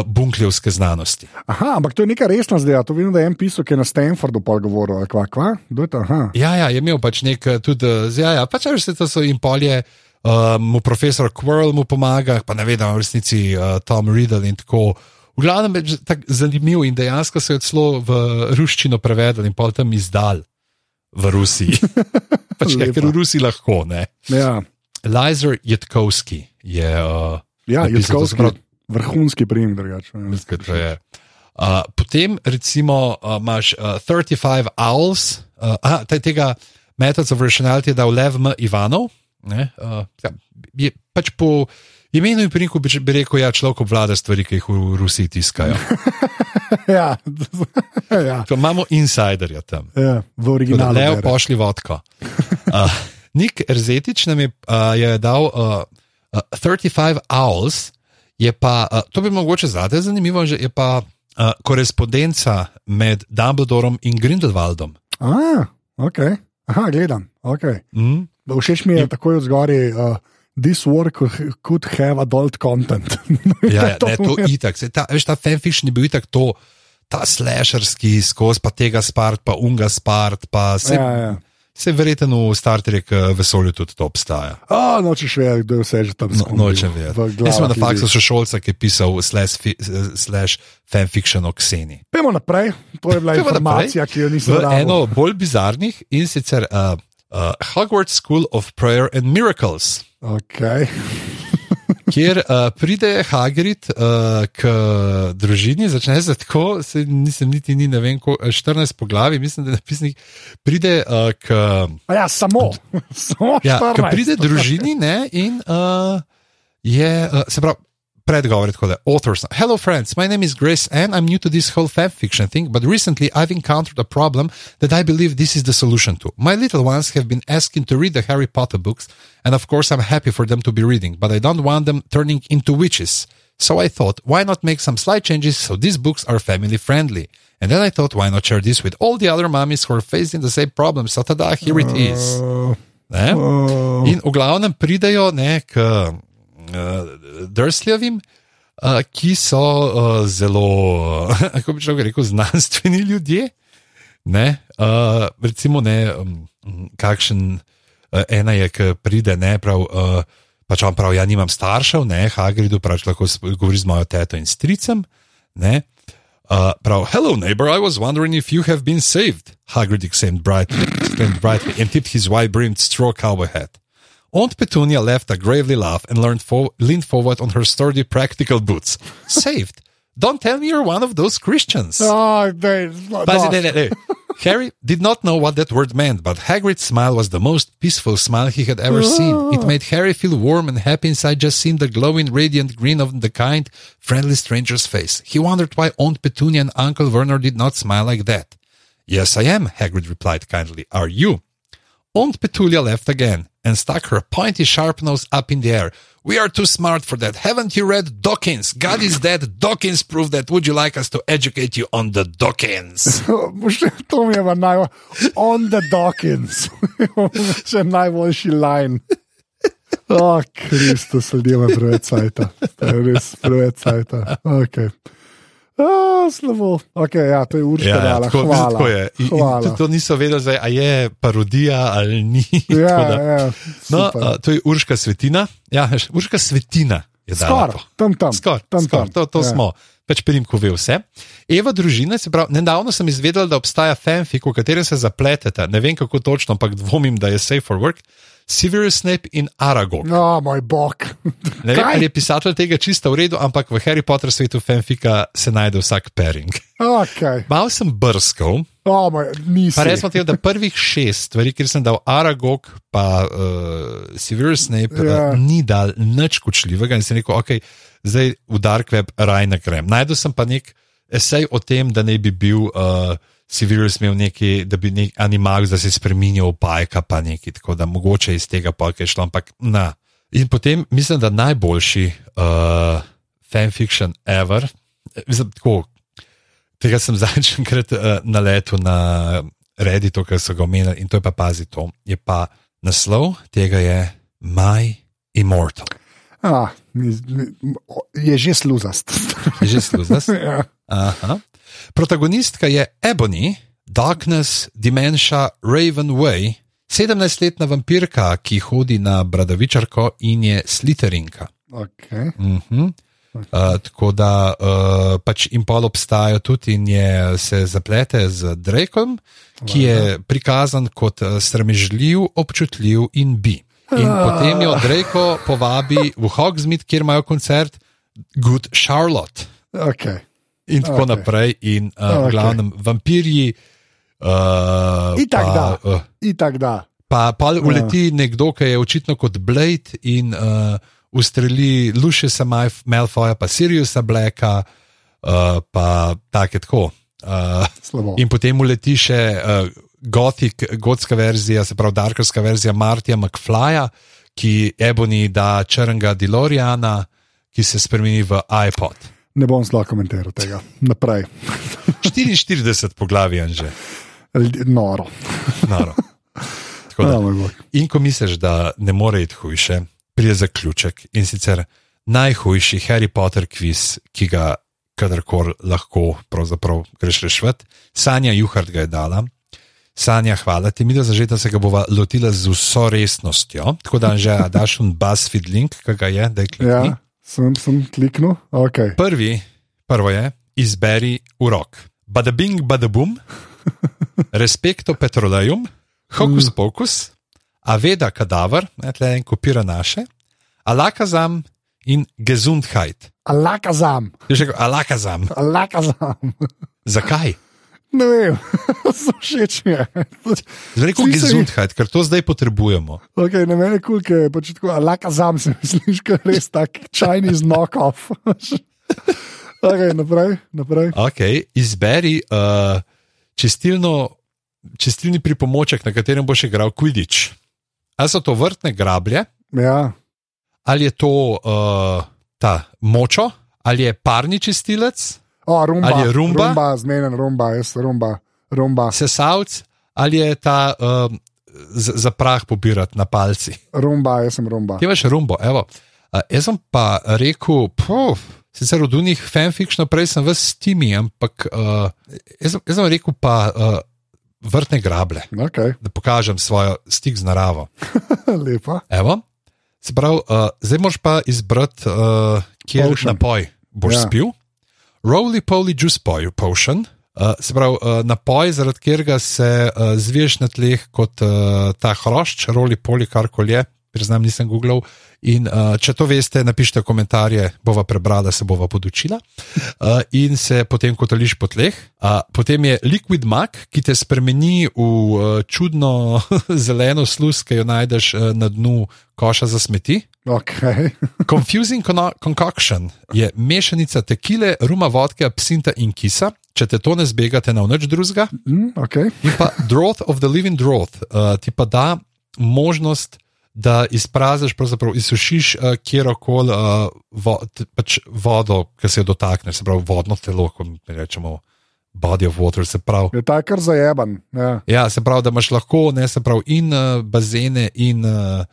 Bunkljevske znanosti. Aha, ampak to je nekaj resno zdaj. To vidim, da je en pisal, ki je na Stanfordu pa govoril. Kva, kva? Ja, ja, je imel pač nek tudi, ja, ja, pač vse to so in polje uh, mu profesor Quirrell mu pomaga, pa ne vem, v resnici uh, Tom Riddle in tako. V glavnem je tako zanimiv in dejansko se je celo v ruščino prevedel in pa tam izdal v Rusiji. pač, ja, ker v Rusiji lahko. Ja. Lizer Jatkovski je. Uh, ja, Jatkovski je vrhunski prijem, drugače. Uh, potem, recimo, uh, imaš uh, 35 Owls, uh, aha, tega Methods of Rationality je dal Lev M. Ivanov. Ne, uh, ja, je, pač po imenu in prinku bi, bi rekel, da ja, človek obvlada stvari, ki jih v Rusiji tiskajo. ja, ja. Imamo insiderja tam. Ja, v originalu. Ne, pošli vodko. Uh, Nik Erzetič nam je, uh, je dal uh, Uh, 35 Owls je pa, uh, to bi mogoče zate zanimivo, že je pa uh, korespondenca med Dumbledorom in Grindelwaldom. Ah, ok. Aha, gledam. Okay. Mm? Všeč mi je takoj od zgori. Uh, This work could, have adult content. ja, ja, ne, to je itak. Se, ta, veš, ta fanfiction je bil itak to, ta slasherski skozi, pa tega spart, pa unga spart, pa se. Ja, ja. Se verjetno v Star Trek vesolju tudi to obstaja. Oh, nočeš vedeti, kdo je vse že tam zgodil. No, nočem vedeti. Jaz sem na faksu še šolca, ki je pisal slash, fi, slash fanfiction o Kseni. Pejmo naprej, to je bila Pejmo informacija, naprej. ki jo nisem videl. Eno bolj bizarnih in sicer uh, uh, Hogwarts School of Prayer and Miracles. Okay. kjer uh, pride Hagrid uh, k družini, začne se tako, se nisem niti ni, ne vem, ko, 14 poglavi, mislim, da je napisnik, pride uh, k. Ja, samo, samo ja, pride družini ne, in uh, je, uh, se pravi predgovor tako da authors. Hello friends, my name is Grace and I'm new to this whole fan fiction thing, but recently I've encountered a problem that I believe this is the solution to. My little ones have been asking to read the Harry Potter books, and of course I'm happy for them to be reading, but I don't want them turning into witches. So I thought, why not make some slight changes so these books are family friendly? And then I thought, why not share this with all the other mummies who are facing the same problem? So tada, here it is. Oh. Ne? Oh. In v glavnem pridejo ne, k uh, Dursleyjevim, uh, ki so uh, zelo, kako bi človek rekel, znanstveni ljudje. Ne, uh, recimo, ne, um, kakšen uh, ena je, ki pride, ne prav. Uh, Pač on pravi, ja, nimam staršev, ne, Hagridu, pač lahko govori z mojo teto in stricem. Ne, uh, prav, hello, neighbor, I was wondering if you have been saved. Hagrid exclaimed brightly, exclaimed brightly and tipped his wide-brimmed straw cowboy hat. Aunt Petunia left a gravely laugh and fo- leaned forward on her sturdy practical boots. Saved. Don't tell me you're one of those Christians. Oh, they, Harry did not know what that word meant, but Hagrid's smile was the most peaceful smile he had ever seen. It made Harry feel warm and happy inside just seeing the glowing, radiant green of the kind, friendly stranger's face. He wondered why Aunt Petunia and Uncle Werner did not smile like that. Yes, I am, Hagrid replied kindly. Are you? Aunt Petunia laughed again and stuck her pointy sharp nose up in the air. We are too smart for that. Haven't you read Dawkins? God is dead. Dawkins proved that. Would you like us to educate you on the Dawkins? to mi je pa naj, on the Dawkins. Še najboljši line. O, oh, Kristus, ljudje imajo preveč je res preveč cajta. Okay. Slabo. Okay, ja, to je urška ja, ja, tako, hvala. Tako je. In, hvala. In to niso vedeli, ali je parodija ali ni. Ja, ja, no, a, to je urška svetina. Ja, urška svetina je dala. Tam, tam. Skor, tam, skor, tam. To, to ja. smo. Pač perim, ko ve vse. Eva družina, se pravi, nedavno sem izvedela, da obstaja fanfic, v katerem se zapletete. Ne vem kako točno, ampak dvomim, da je safe for work. Severus Snape in Aragog. No, moj bog. ne vem, ali je pisatelj tega čisto v redu, ampak v Harry Potter svetu fanfika se najde vsak pairing. Okay. Mal sem brskal. Oh, moj, Res smo tega, da prvih šest stvari, kjer sem dal Aragog, pa uh, Severus Snape, yeah. uh, ni dal nič kočljivega in sem rekel, ok, zdaj v Dark Web raj ne grem. Najdel sem pa nek esej o tem, da ne bi bil. Uh, si virus imel neki, da bi nek animal, da se je spremenil v bajka, pa neki, tako da mogoče iz tega polka je šlo, ampak na. In potem mislim, da najboljši uh, fanfiction ever, mislim, tako, tega sem zadnjič enkrat uh, na letu na Redditu, ker so ga omenili in to je pa pazi to, je pa naslov tega je My Immortal. Ah, je že sluzast. Je že sluzast. ja. Aha. Protagonistka je Ebony, Darkness, Dementia, Raven Way, 17-letna vampirka, ki hodi na Bradavičarko in je sliterinka. Okay. Uh -huh. Uh, tako da uh, pač in pol obstajajo tudi in je, se zaplete z Drakom, ki je prikazan kot sramežljiv, občutljiv in bi. In uh. potem jo Drako povabi v Hogsmeade, kjer imajo koncert Good Charlotte. Okay in tako okay. naprej. In uh, okay. v glavnem vampirji. Uh, Itak pa, da. Uh, Itak da. Pa, pa uleti uh. nekdo, ki je očitno kot Blade in uh, ustreli Lušesa Malfoja, pa Siriusa Blacka, uh, pa tako je tako. Uh, in potem uleti še uh, Gothic, gotska verzija, se pravi, Darkerska verzija Martija McFlyja, ki Ebony da črnega Diloriana, ki se spremeni v iPod. Ne bom zelo komentiral tega. Naprej. 44 poglavij je že. Noro. Tako da. In ko misliš, da ne more iti hujše, pride zaključek in sicer najhujši Harry Potter kviz, ki ga kadarkoli lahko greš rešiti. Sanja Juhard ga je dala. Sanja, hvala ti, mi da zažeta se ga bova lotila z vso resnostjo. Tako da že daš un BuzzFeed link, ki ga je, da je klikni. Ja, sem, sem kliknil. Okay. Prvi, prvo je, izberi urok. Badabing, badabum, respekto petroleum, hokus pokus, aveda kadaver, tle en kopira naše, alakazam in gesundheit. Alakazam, Je že rekel, alakazam. alakazam. Zakaj? Ne vem, so všeč mi je. Zdi se mi- gesundheit, ker to zdaj potrebujemo. Okay, na mene kul, ker je pač tako, alakazam se misliš, ker je res tak Chinese knock-off. okay, naprej, naprej. Okay, izberi uh, čistilno, čistilni pripomoček, na katerem boš igral Quidditch. Ali so to vrtne grablje, Ja, ali je to uh, ta močo, ali je parni čistilec, o, rumba. Ali je rumba? Rumba, zmeden rumba, jaz rumba. rumba. sesalc, ali je ta um, za prah pobirati na palci. Rumba, jaz sem rumba. Ti imaš rumbo, evo. Uh, jaz sem pa rekel, puf, sicer od unih fanfiction prej sem v Stimi, ampak uh, jaz, jaz sem rekel pa uh, vrtne grable, Okay. da pokažem svoj stik z naravo. Lepa. Evo. Se pravi, uh, zdaj moraš pa izbrati, uh, kje Potion. napoj boš ja. spil. Roly Poly Juice Boy, Potion. Uh, se pravi, uh, napoj, zaradi katerega se uh, zviješ na tleh kot uh, ta hrošč, Roly Poly, karkoli je, priznam, nisem googlal. In uh, če to veste, napišite komentarje, bova prebrala, se bova podučila. Uh, in se potem kotališ po tleh. Uh, potem je Liquid Mac, ki te spremeni v uh, čudno zeleno sluz, ki jo najdeš uh, na dnu koša za smeti. Okay. Confusing Con- Concoction je mešanica tekile, ruma, vodke, absinta in kisa. Če te to ne zbegate na nič drugega, Mm, okay. in pa Drought of the Living Drought uh, ti pa da možnost, da izpraziš, pravzaprav izsušiš uh, kjerkoli uh, vo, pač vodo, ki se jo dotakneš, se pravi vodno telo, kot mi rečemo. Body of water, se pravi. Je ta kar zajeban. Ja. Ja, se pravi, da imaš lahko ne, se pravi, in uh, bazene, in uh,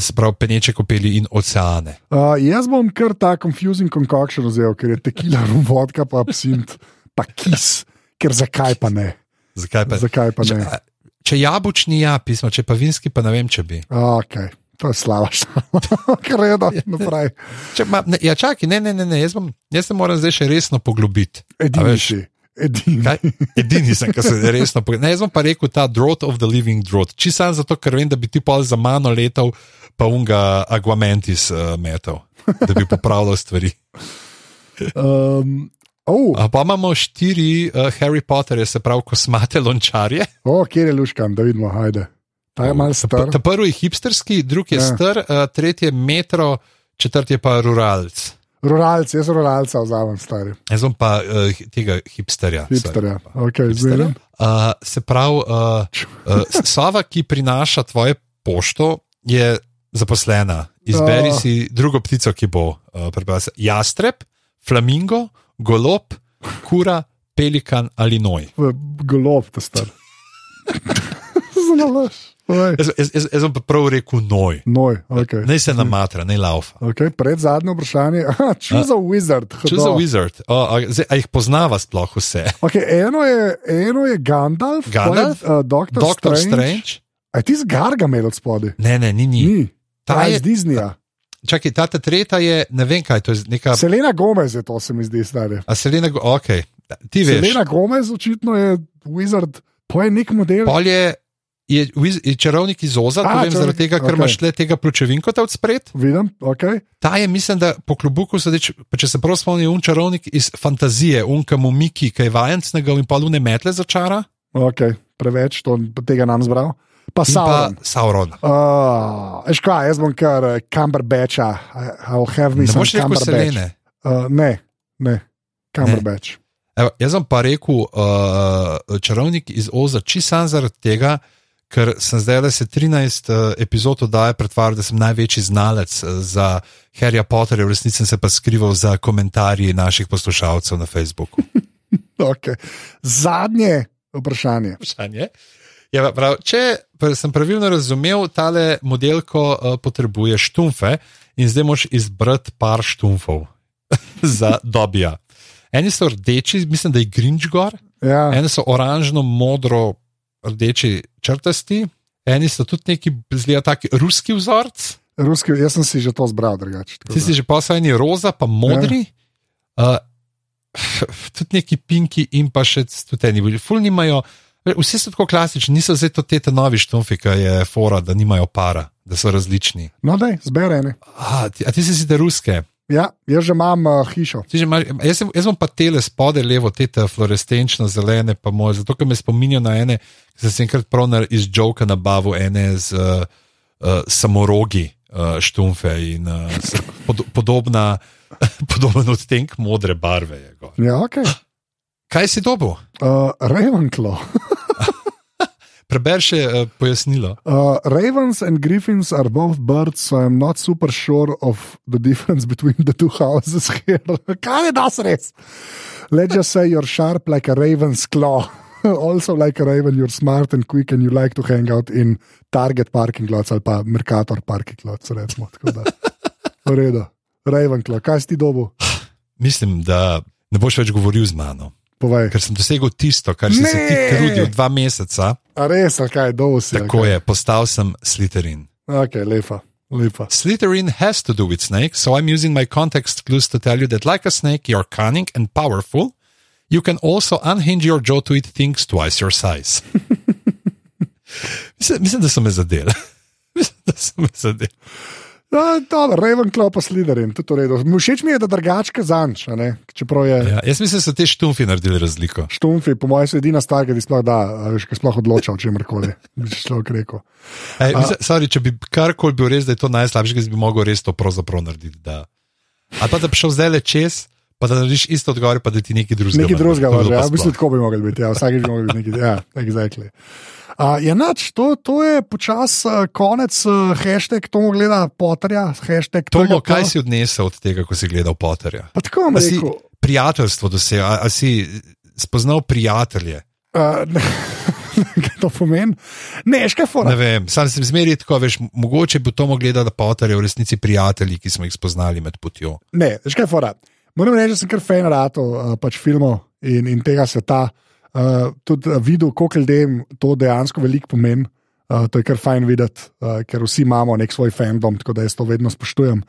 se pravi, peneče kopeli, in oceane. Uh, jaz bom kar ta confusing concoction vzel, ker je tekila, rum, vodka, pa absint, pa kis. Ker zakaj pa ne? Zakaj pa? Zakaj pa Če, ne? če jabučni, ja, pismo, če pa vinski, pa ne vem, če bi. Okay. To je slaba šala. Kredo, naprej. Če, ma, ne, ja, čakaj, ne, ne, ne, ne jaz, bom, jaz se moram zdaj še resno poglobiti. Edini. Edini. Kaj? Edini sem, ki se resno pogledal. Ne, jaz bom pa rekel ta Drought of the Living Drought. Čisto zato, ker vem, da bi ti pol za mano letal, pa unga Aguamentis uh, metal, da bi popravljal stvari. Um, oh, A pa imamo štiri uh, Harry Potterje, se pravi, kosmate lončarje. oh, kjer je luškan, da vidimo, ajde. Ta je mal Ta, star. ta prvi je hipsterski, drugi je Ja. star, uh, tretji je metro, četrti je pa ruralc. Ruralci, jaz ruralca vzamem stari. Jaz bom pa uh, tega hipsterja. Hipsterja. sorry. Okay, zmeren. Uh, se pravi, uh, uh, Sava, ki prinaša tvoje pošto, je zaposlena. Izberi Oh. si drugo ptico, ki bo uh, prebrala. Jastreb, flamingo, golob, kura, pelikan ali noj. Golob, ta star. Zelo laž. Jaz, jaz, jaz, jaz bom prav rekel noj. Noj, okay. Naj se namatra, naj laufa. Okay, pred zadnje vprašanje. Aha, choose a wizard. Choose a hudo. wizard. O, a, zdaj, a jih poznava sploh vse? Okay, eno, je, eno je Gandalf, Gandalf? je, uh, Doctor, Doktor Strange. Strange? A je ti z Gargamel od spodaj? Ne, ne, ni. ni. Ni. Ta Ta je je- iz Disneyja. Čakaj, ta ta tretja je, ne vem kaj, to je neka. Selena Gomez je to, se mi zdi, stari. A Selena, ok, ti veš. Selena Gomez očitno je wizard, pa je nek model. Pol je, je, je čarovnik iz Oza, to A, vem čarovnik, zaradi tega, ker okej. imaš le tega pločevinkota od spred. Vidim, ok. Ta je, mislim, da po klubuku sedeč, pa če se prav spomni, un čarovnik iz fantazije, unkam Miki, kaj vajencnega in polune metle začara. okay. Preveč to, tega nam zbral. Pa Sauron. Sauron. Uh, Eš kaj, jaz bom kar uh, Cumberbatcha. I- I'll have me some rekel Cumberbatch. Selene. Uh, ne, ne, Cumberbatch. Evo, jaz sem pa rekel uh, čarovnik iz Oza, čisto sam zaradi tega, ker sem zdaj le se 13 uh, epizod oddaje pretvarjal, da sem največji znalec uh, za Harryja Potterja, v resnici sem se pa skrival za komentarji naših poslušalcev na Facebooku. okay. Zadnje vprašanje. vprašanje. Ja, prav, če sem pravilno razumel, tale modelko uh, potrebuje štumfe in zdaj moš izbrati par štumfov za dobija. Eni so rdeči, mislim, da je Grinch gor, Ja. eni so oranžno, modro, rdeči črtasti, eni so tudi neki, zgleda taki ruski vzorc, Ruski, jaz sem si že to zbral drugače. ti si že posajeni roza, pa modri. Uh, tudi neki pinki in pa še tudi eni, ful nimajo. Vsi so tako klasični, niso zdaj to te novi štumfi, ki je fora, da nimajo para, da so različni. No, da, zberene. A ti, a ti si te ruske? Ja, jaz že imam uh, hišo. Že Imaš, jaz, sem, jaz sem pa tele spode levo, te fluorescenčno zelene, pa moje, zato ker me spominjajo na ene, ki sem se enkrat prav na- iz Joka nabavil, ene z uh, uh, samorogi uh, štumfe in uh, pod, podobna, podoben odtenek modre barve. Je gor. Ja, okay. Kaj si dobil? uh, Ravenclaw. Preber še uh, pojasnilo. Uh, ravens and griffins are both birds, so I'm not super sure of the difference between the two houses here. Kaj je das res? Let's just say you're sharp like a raven's claw. also, like a raven, you're smart and quick, and you like to hang out in Target parking lots ali pa Mercator parking lots. Recimo, tako da. V redu. Ravenclaw, kaj si ti dobil? Mislim, da ne boš več govoril z mano, Povej. ker sem dosegel tisto, kar si se ti Ne! trudil dva meseca. A res, ali kaj, dobil si? Tako kaj? je, postal sem Slytherin. Ok, lepa, lepa. Slytherin has to do with snakes, so I'm using my context clues to tell you that, like a snake, you're cunning and powerful. You can also unhinge your jaw to eat things twice your size. mislim, mislim, da so me zadeli. mislim, da so me zadeli. Ja, dobro, Ravenclaw pa Slytherin, tudi v redu. Všeč mi je, da drugačke zanč, a ne? čeprav je. Ja, jaz mislim, da so te štumfi naredili razliko. Štumfi, po mojem, so edina stvar, ki sploh da, a ki sploh odloča o čemer koli. Bi človek rekel. Ej, mislim, sorry, če bi karkoli bil res, da je to najslabše, bi mogel res to pravzaprav narediti. Da. Ali pa da bi šel zdaj le čez, pa da narediš isto odgovor, pa da ti nekaj drugega. Nekaj drugega, To ja, pa v bistvu sploh. tako bi mogli biti, ja, vsakeč bi mogli biti nekaj, ja, exactly. Uh, je nač, to, to je počas uh, konec, uh, hashtag Tomo gleda Potterja, Tomo, TGP. kaj si odnesel od tega, ko si gledal Potterja? Pa tako si rekel. prijateljstvo dosegel, a, a si spoznal prijatelje? Uh, kaj to pomeni? Ne, škaj fora. Ne vem, sam sem zmeraj tako, veš, mogoče bi to mogli gledati Potterje, v resnici prijatelji, ki smo jih spoznali med potjo. Ne, veš kaj je fora. Moram reči, da sem kar fan ratov pač filmov in, in tega sveta. Uh, tudi uh, videl, koliko ljudem to dejansko veliko pomeni. Uh, to je kar fajn videti, uh, ker vsi imamo nek svoj fandom, tako da jaz to vedno spoštujem.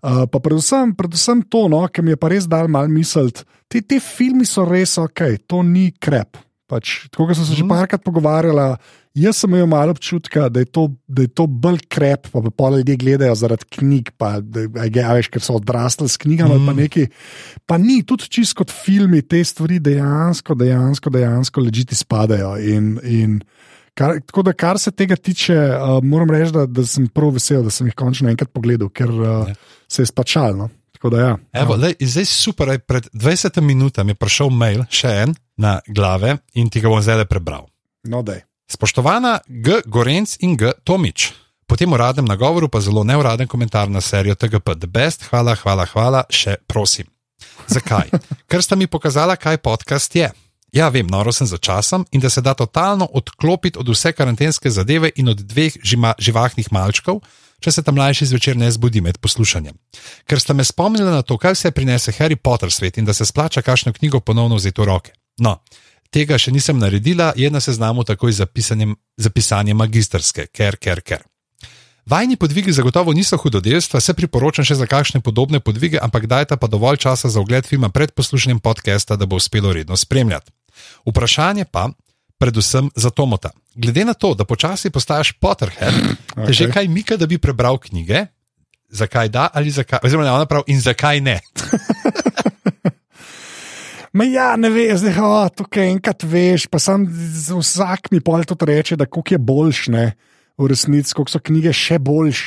Uh, pa predvsem, predvsem to, no, ki mi je pa res dal malo misliti, ti, ti filmi so res ok, to ni krep. Pač, tako kot sem se že parkrat pogovarjala, jaz sem imel malo občutka, da je to, da je to bolj krep, pa pa pol ljudje gledajo zaradi knjig, pa da, a ge- a veš, ker so odrasli s knjigami mm. ali pa neki. Pa ni, tudi čisto kot filmi, te stvari dejansko, dejansko, dejansko ležiti spadajo. In, in kar, tako da, kar se tega tiče, uh, moram reči, da, da sem prav vesel, da sem jih končno enkrat pogledal, ker uh, se je spačalo. No? Tako da, ja. Evo, lej, zdaj super, ej, pred 20 minutami je prišel mail, še en na glave in ti ga bom zdaj le prebral. No, dej. Spoštovana G. Gorenc in G. Tomič. Po tem uradnem nagovoru pa zelo neuraden komentar na serijo TGP The Best. Hvala, hvala, hvala, še prosim. Zakaj? Ker sta mi pokazala, kaj podcast je. Ja, vem, noro sem za časom in da se da totalno odklopiti od vse karantenske zadeve in od dveh žima, živahnih malčkov, če se tam mlajši zvečer ne zbudi med poslušanjem. Ker sta me spomnili na to, kaj vse prinese Harry Potter svet in da se splača kakšno knjigo ponovno vzeti v roke. No, tega še nisem naredila, je na seznamu takoj za pisanjem- za pisanje magistrske, ker, ker, ker. Vajni podvigi zagotovo niso hudodelstva, se priporočam še za kakšne podobne podvige, ampak dajte pa dovolj časa za ogled filma pred poslušanjem podcasta, da bo uspelo redno spremljati. Vprašanje pa, predvsem za Tomota. Glede na to, da počasi postaješ Potterhead, okay. te že kaj mika, da bi prebral knjige? Zakaj da ali zakaj? Oziroma, ona prav in zakaj ne? Ma ja, ne veš, zdaj oh, tukaj enkrat veš, pa sam vsak mi pol to reče, da koliko je boljš, ne, v resnici, koliko so knjige še boljš.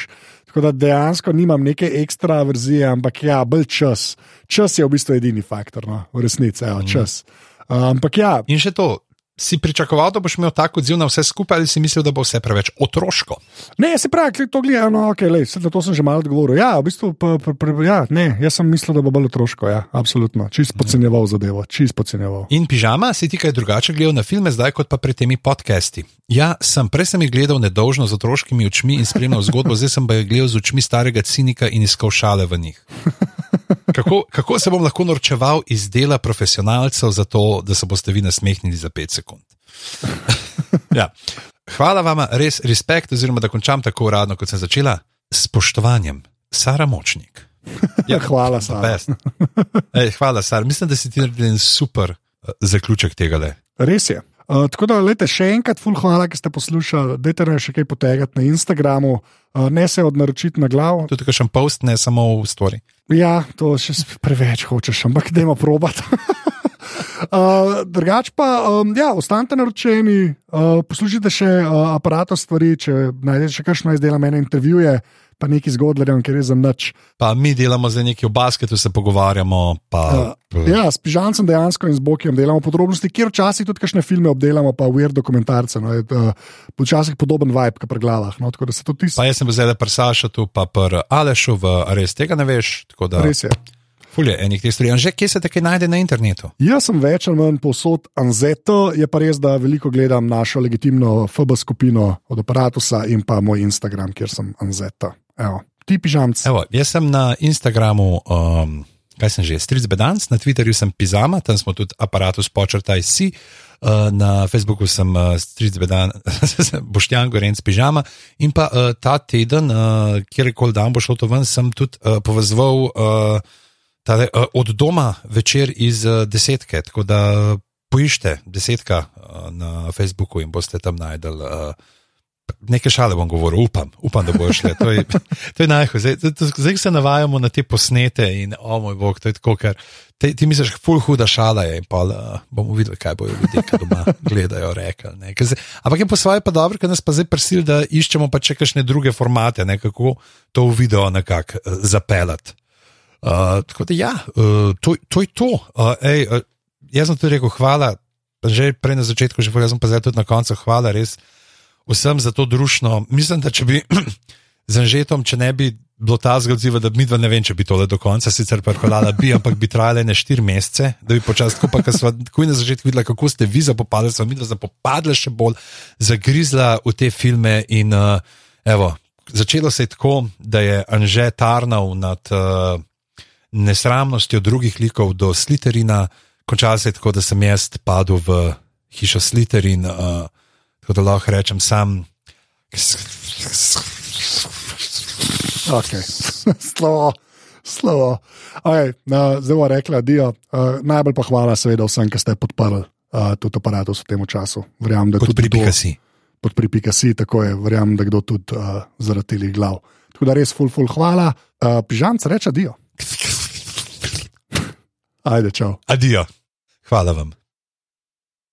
Tako da dejansko nimam neke ekstra verzije, ampak ja, bolj čas. Čas je v bistvu edini faktor, no, v resnici, evo, čas. Uh, ampak ja, In še to, si pričakoval, da boš imel tako odziv na vse skupaj, ali si mislil, da bo vse preveč otroško? Ne, se pravi, to gledano, no, okay, lej, na to sem že malo odgovoril. Ja, v bistvu, pa, pa, pa, ja, ne, jaz sem mislil, da bo bolj otroško. Ja, absolutno, čist podcenjeval zadevo, čist podcenjeval. In pižama, si ti kaj drugače gledal na filme, zdaj kot pa pred temi podcasti? Ja, sem prej sem jih gledal nedolžno z otroškimi očmi in spremljal zgodbo, zdaj sem pa jih gledal z očmi starega cinika in iskal šale v njih. Kako, kako se bom lahko norčeval iz dela profesionalcev, zato da se boste vi nasmehnili za 5 sekund? ja. Hvala vam, res respekt, oziroma da končam tako uradno, kot sem začela, s spoštovanjem, Sara Močnik. Ja, hvala, Sara. Ej, hvala, Sara. Mislim, da si ti naredil en super uh, zaključek tega. Le. Res je. Uh, tako da, lete, še enkrat, ful, hvala, da ste poslušali. Dajte nam še kaj potegati na Instagramu, uh, ne se odnaročiti na glavo. Tudi, če še en post, ne samo v stori. Ja, to še preveč hočeš, ampak dajmo probat. Uh, drugač pa, um, ja, ostanite naročeni, uh, poslušajte še uh, aparato stvari, če najdete še kakšno izdela mene intervjuje, pa neki zgodlerjem, ker je za nič. Pa mi delamo za neki v basketu, se pogovarjamo. Pa, uh, ja, s pižancem dejansko in z Bokijem delamo podrobnosti, kjer včasih tudi kakšne filme obdelamo, pa weird dokumentarce. No, je, uh, včasih podoben vibe, kot pri glavah. No, tis... Pa jaz sem zdaj pri Sašatu, pa pri Alešu, v res tega ne veš. Da... Res je. Fulje enih teh stvari. Že kje se kaj najde na internetu? Jaz sem več ali manj posod Anzeto, je pa res, da veliko gledam našo legitimno FB skupino od aparata in pa moj Instagram, kjer sem Anzeto. Evo, ti pižamci. Evo, jaz sem na Instagramu. Um... Kaj sem že, Stric Bedans, na Twitterju sem Pizama, tam smo tudi aparatus počrtaj si, uh, na Facebooku sem uh, Stric Bedans, Boštjan Gorenc Pizama in pa uh, ta teden, uh, kjerkoli dan bo šlo to ven, sem tudi uh, povezal uh, uh, od doma večer iz uh, desetke. Tako da poiščite desetka uh, na Facebooku in boste tam najdel. Uh, Nekaj šale bom govoril, upam, upam da bo šlo. To je, je najhujše. Zdaj, zdaj se navajamo na te posnete in, o moj bog, to je tako, ker te, ti misliš, ful huda šala je in pa uh, bomo videli, kaj bojo ljudje, ki doma gledajo, rekli. Ampak je po svoje pa dobro, ker nas pa zdaj prisil, da iščemo pa še kakšne druge formate, ne, kako to v video nekako uh, zapeljati. Uh, tako da, ja, uh, to, to je to. Uh, ej, uh, jaz sem tudi rekel, hvala, že prej na začetku, že sem pa zdaj tudi na koncu, hvala res vsem za to družno. Mislim, da če bi z Anžetom, če ne bi bilo ta zgodziva, da mi dva ne vem, če bi tole do konca sicer prekolala, bi, ampak bi trajale ne štiri mesece, da bi počasi, ko pa smo takoj na začetku videli, kako ste vi zapopadli, smo mi dva zapopadli še bolj, zagrizla v te filme in uh, evo. Začelo se je tako, da je Anže tarnal nad uh, nesramnostjo drugih likov do Sliterina, končalo se je tako, da sem jaz padel v hišo Sliterin, uh, tako da lahko rečem sam. Okay. slovo, slovo. Okay, no, zdaj bomo rekli, da je uh, najbolj pa hvala, seveda, vsem, ki ste podprli uh, tudi aparatus v tem času. Verjamem, da tudi pri Pikasi. Pod pri Pikasi, tako je, verjamem, da kdo tudi uh, zaradi teh glav. Tako da res, full, full, hvala. Uh, Pižam, reče, dio. Ajde, čau. Adijo. Hvala vam.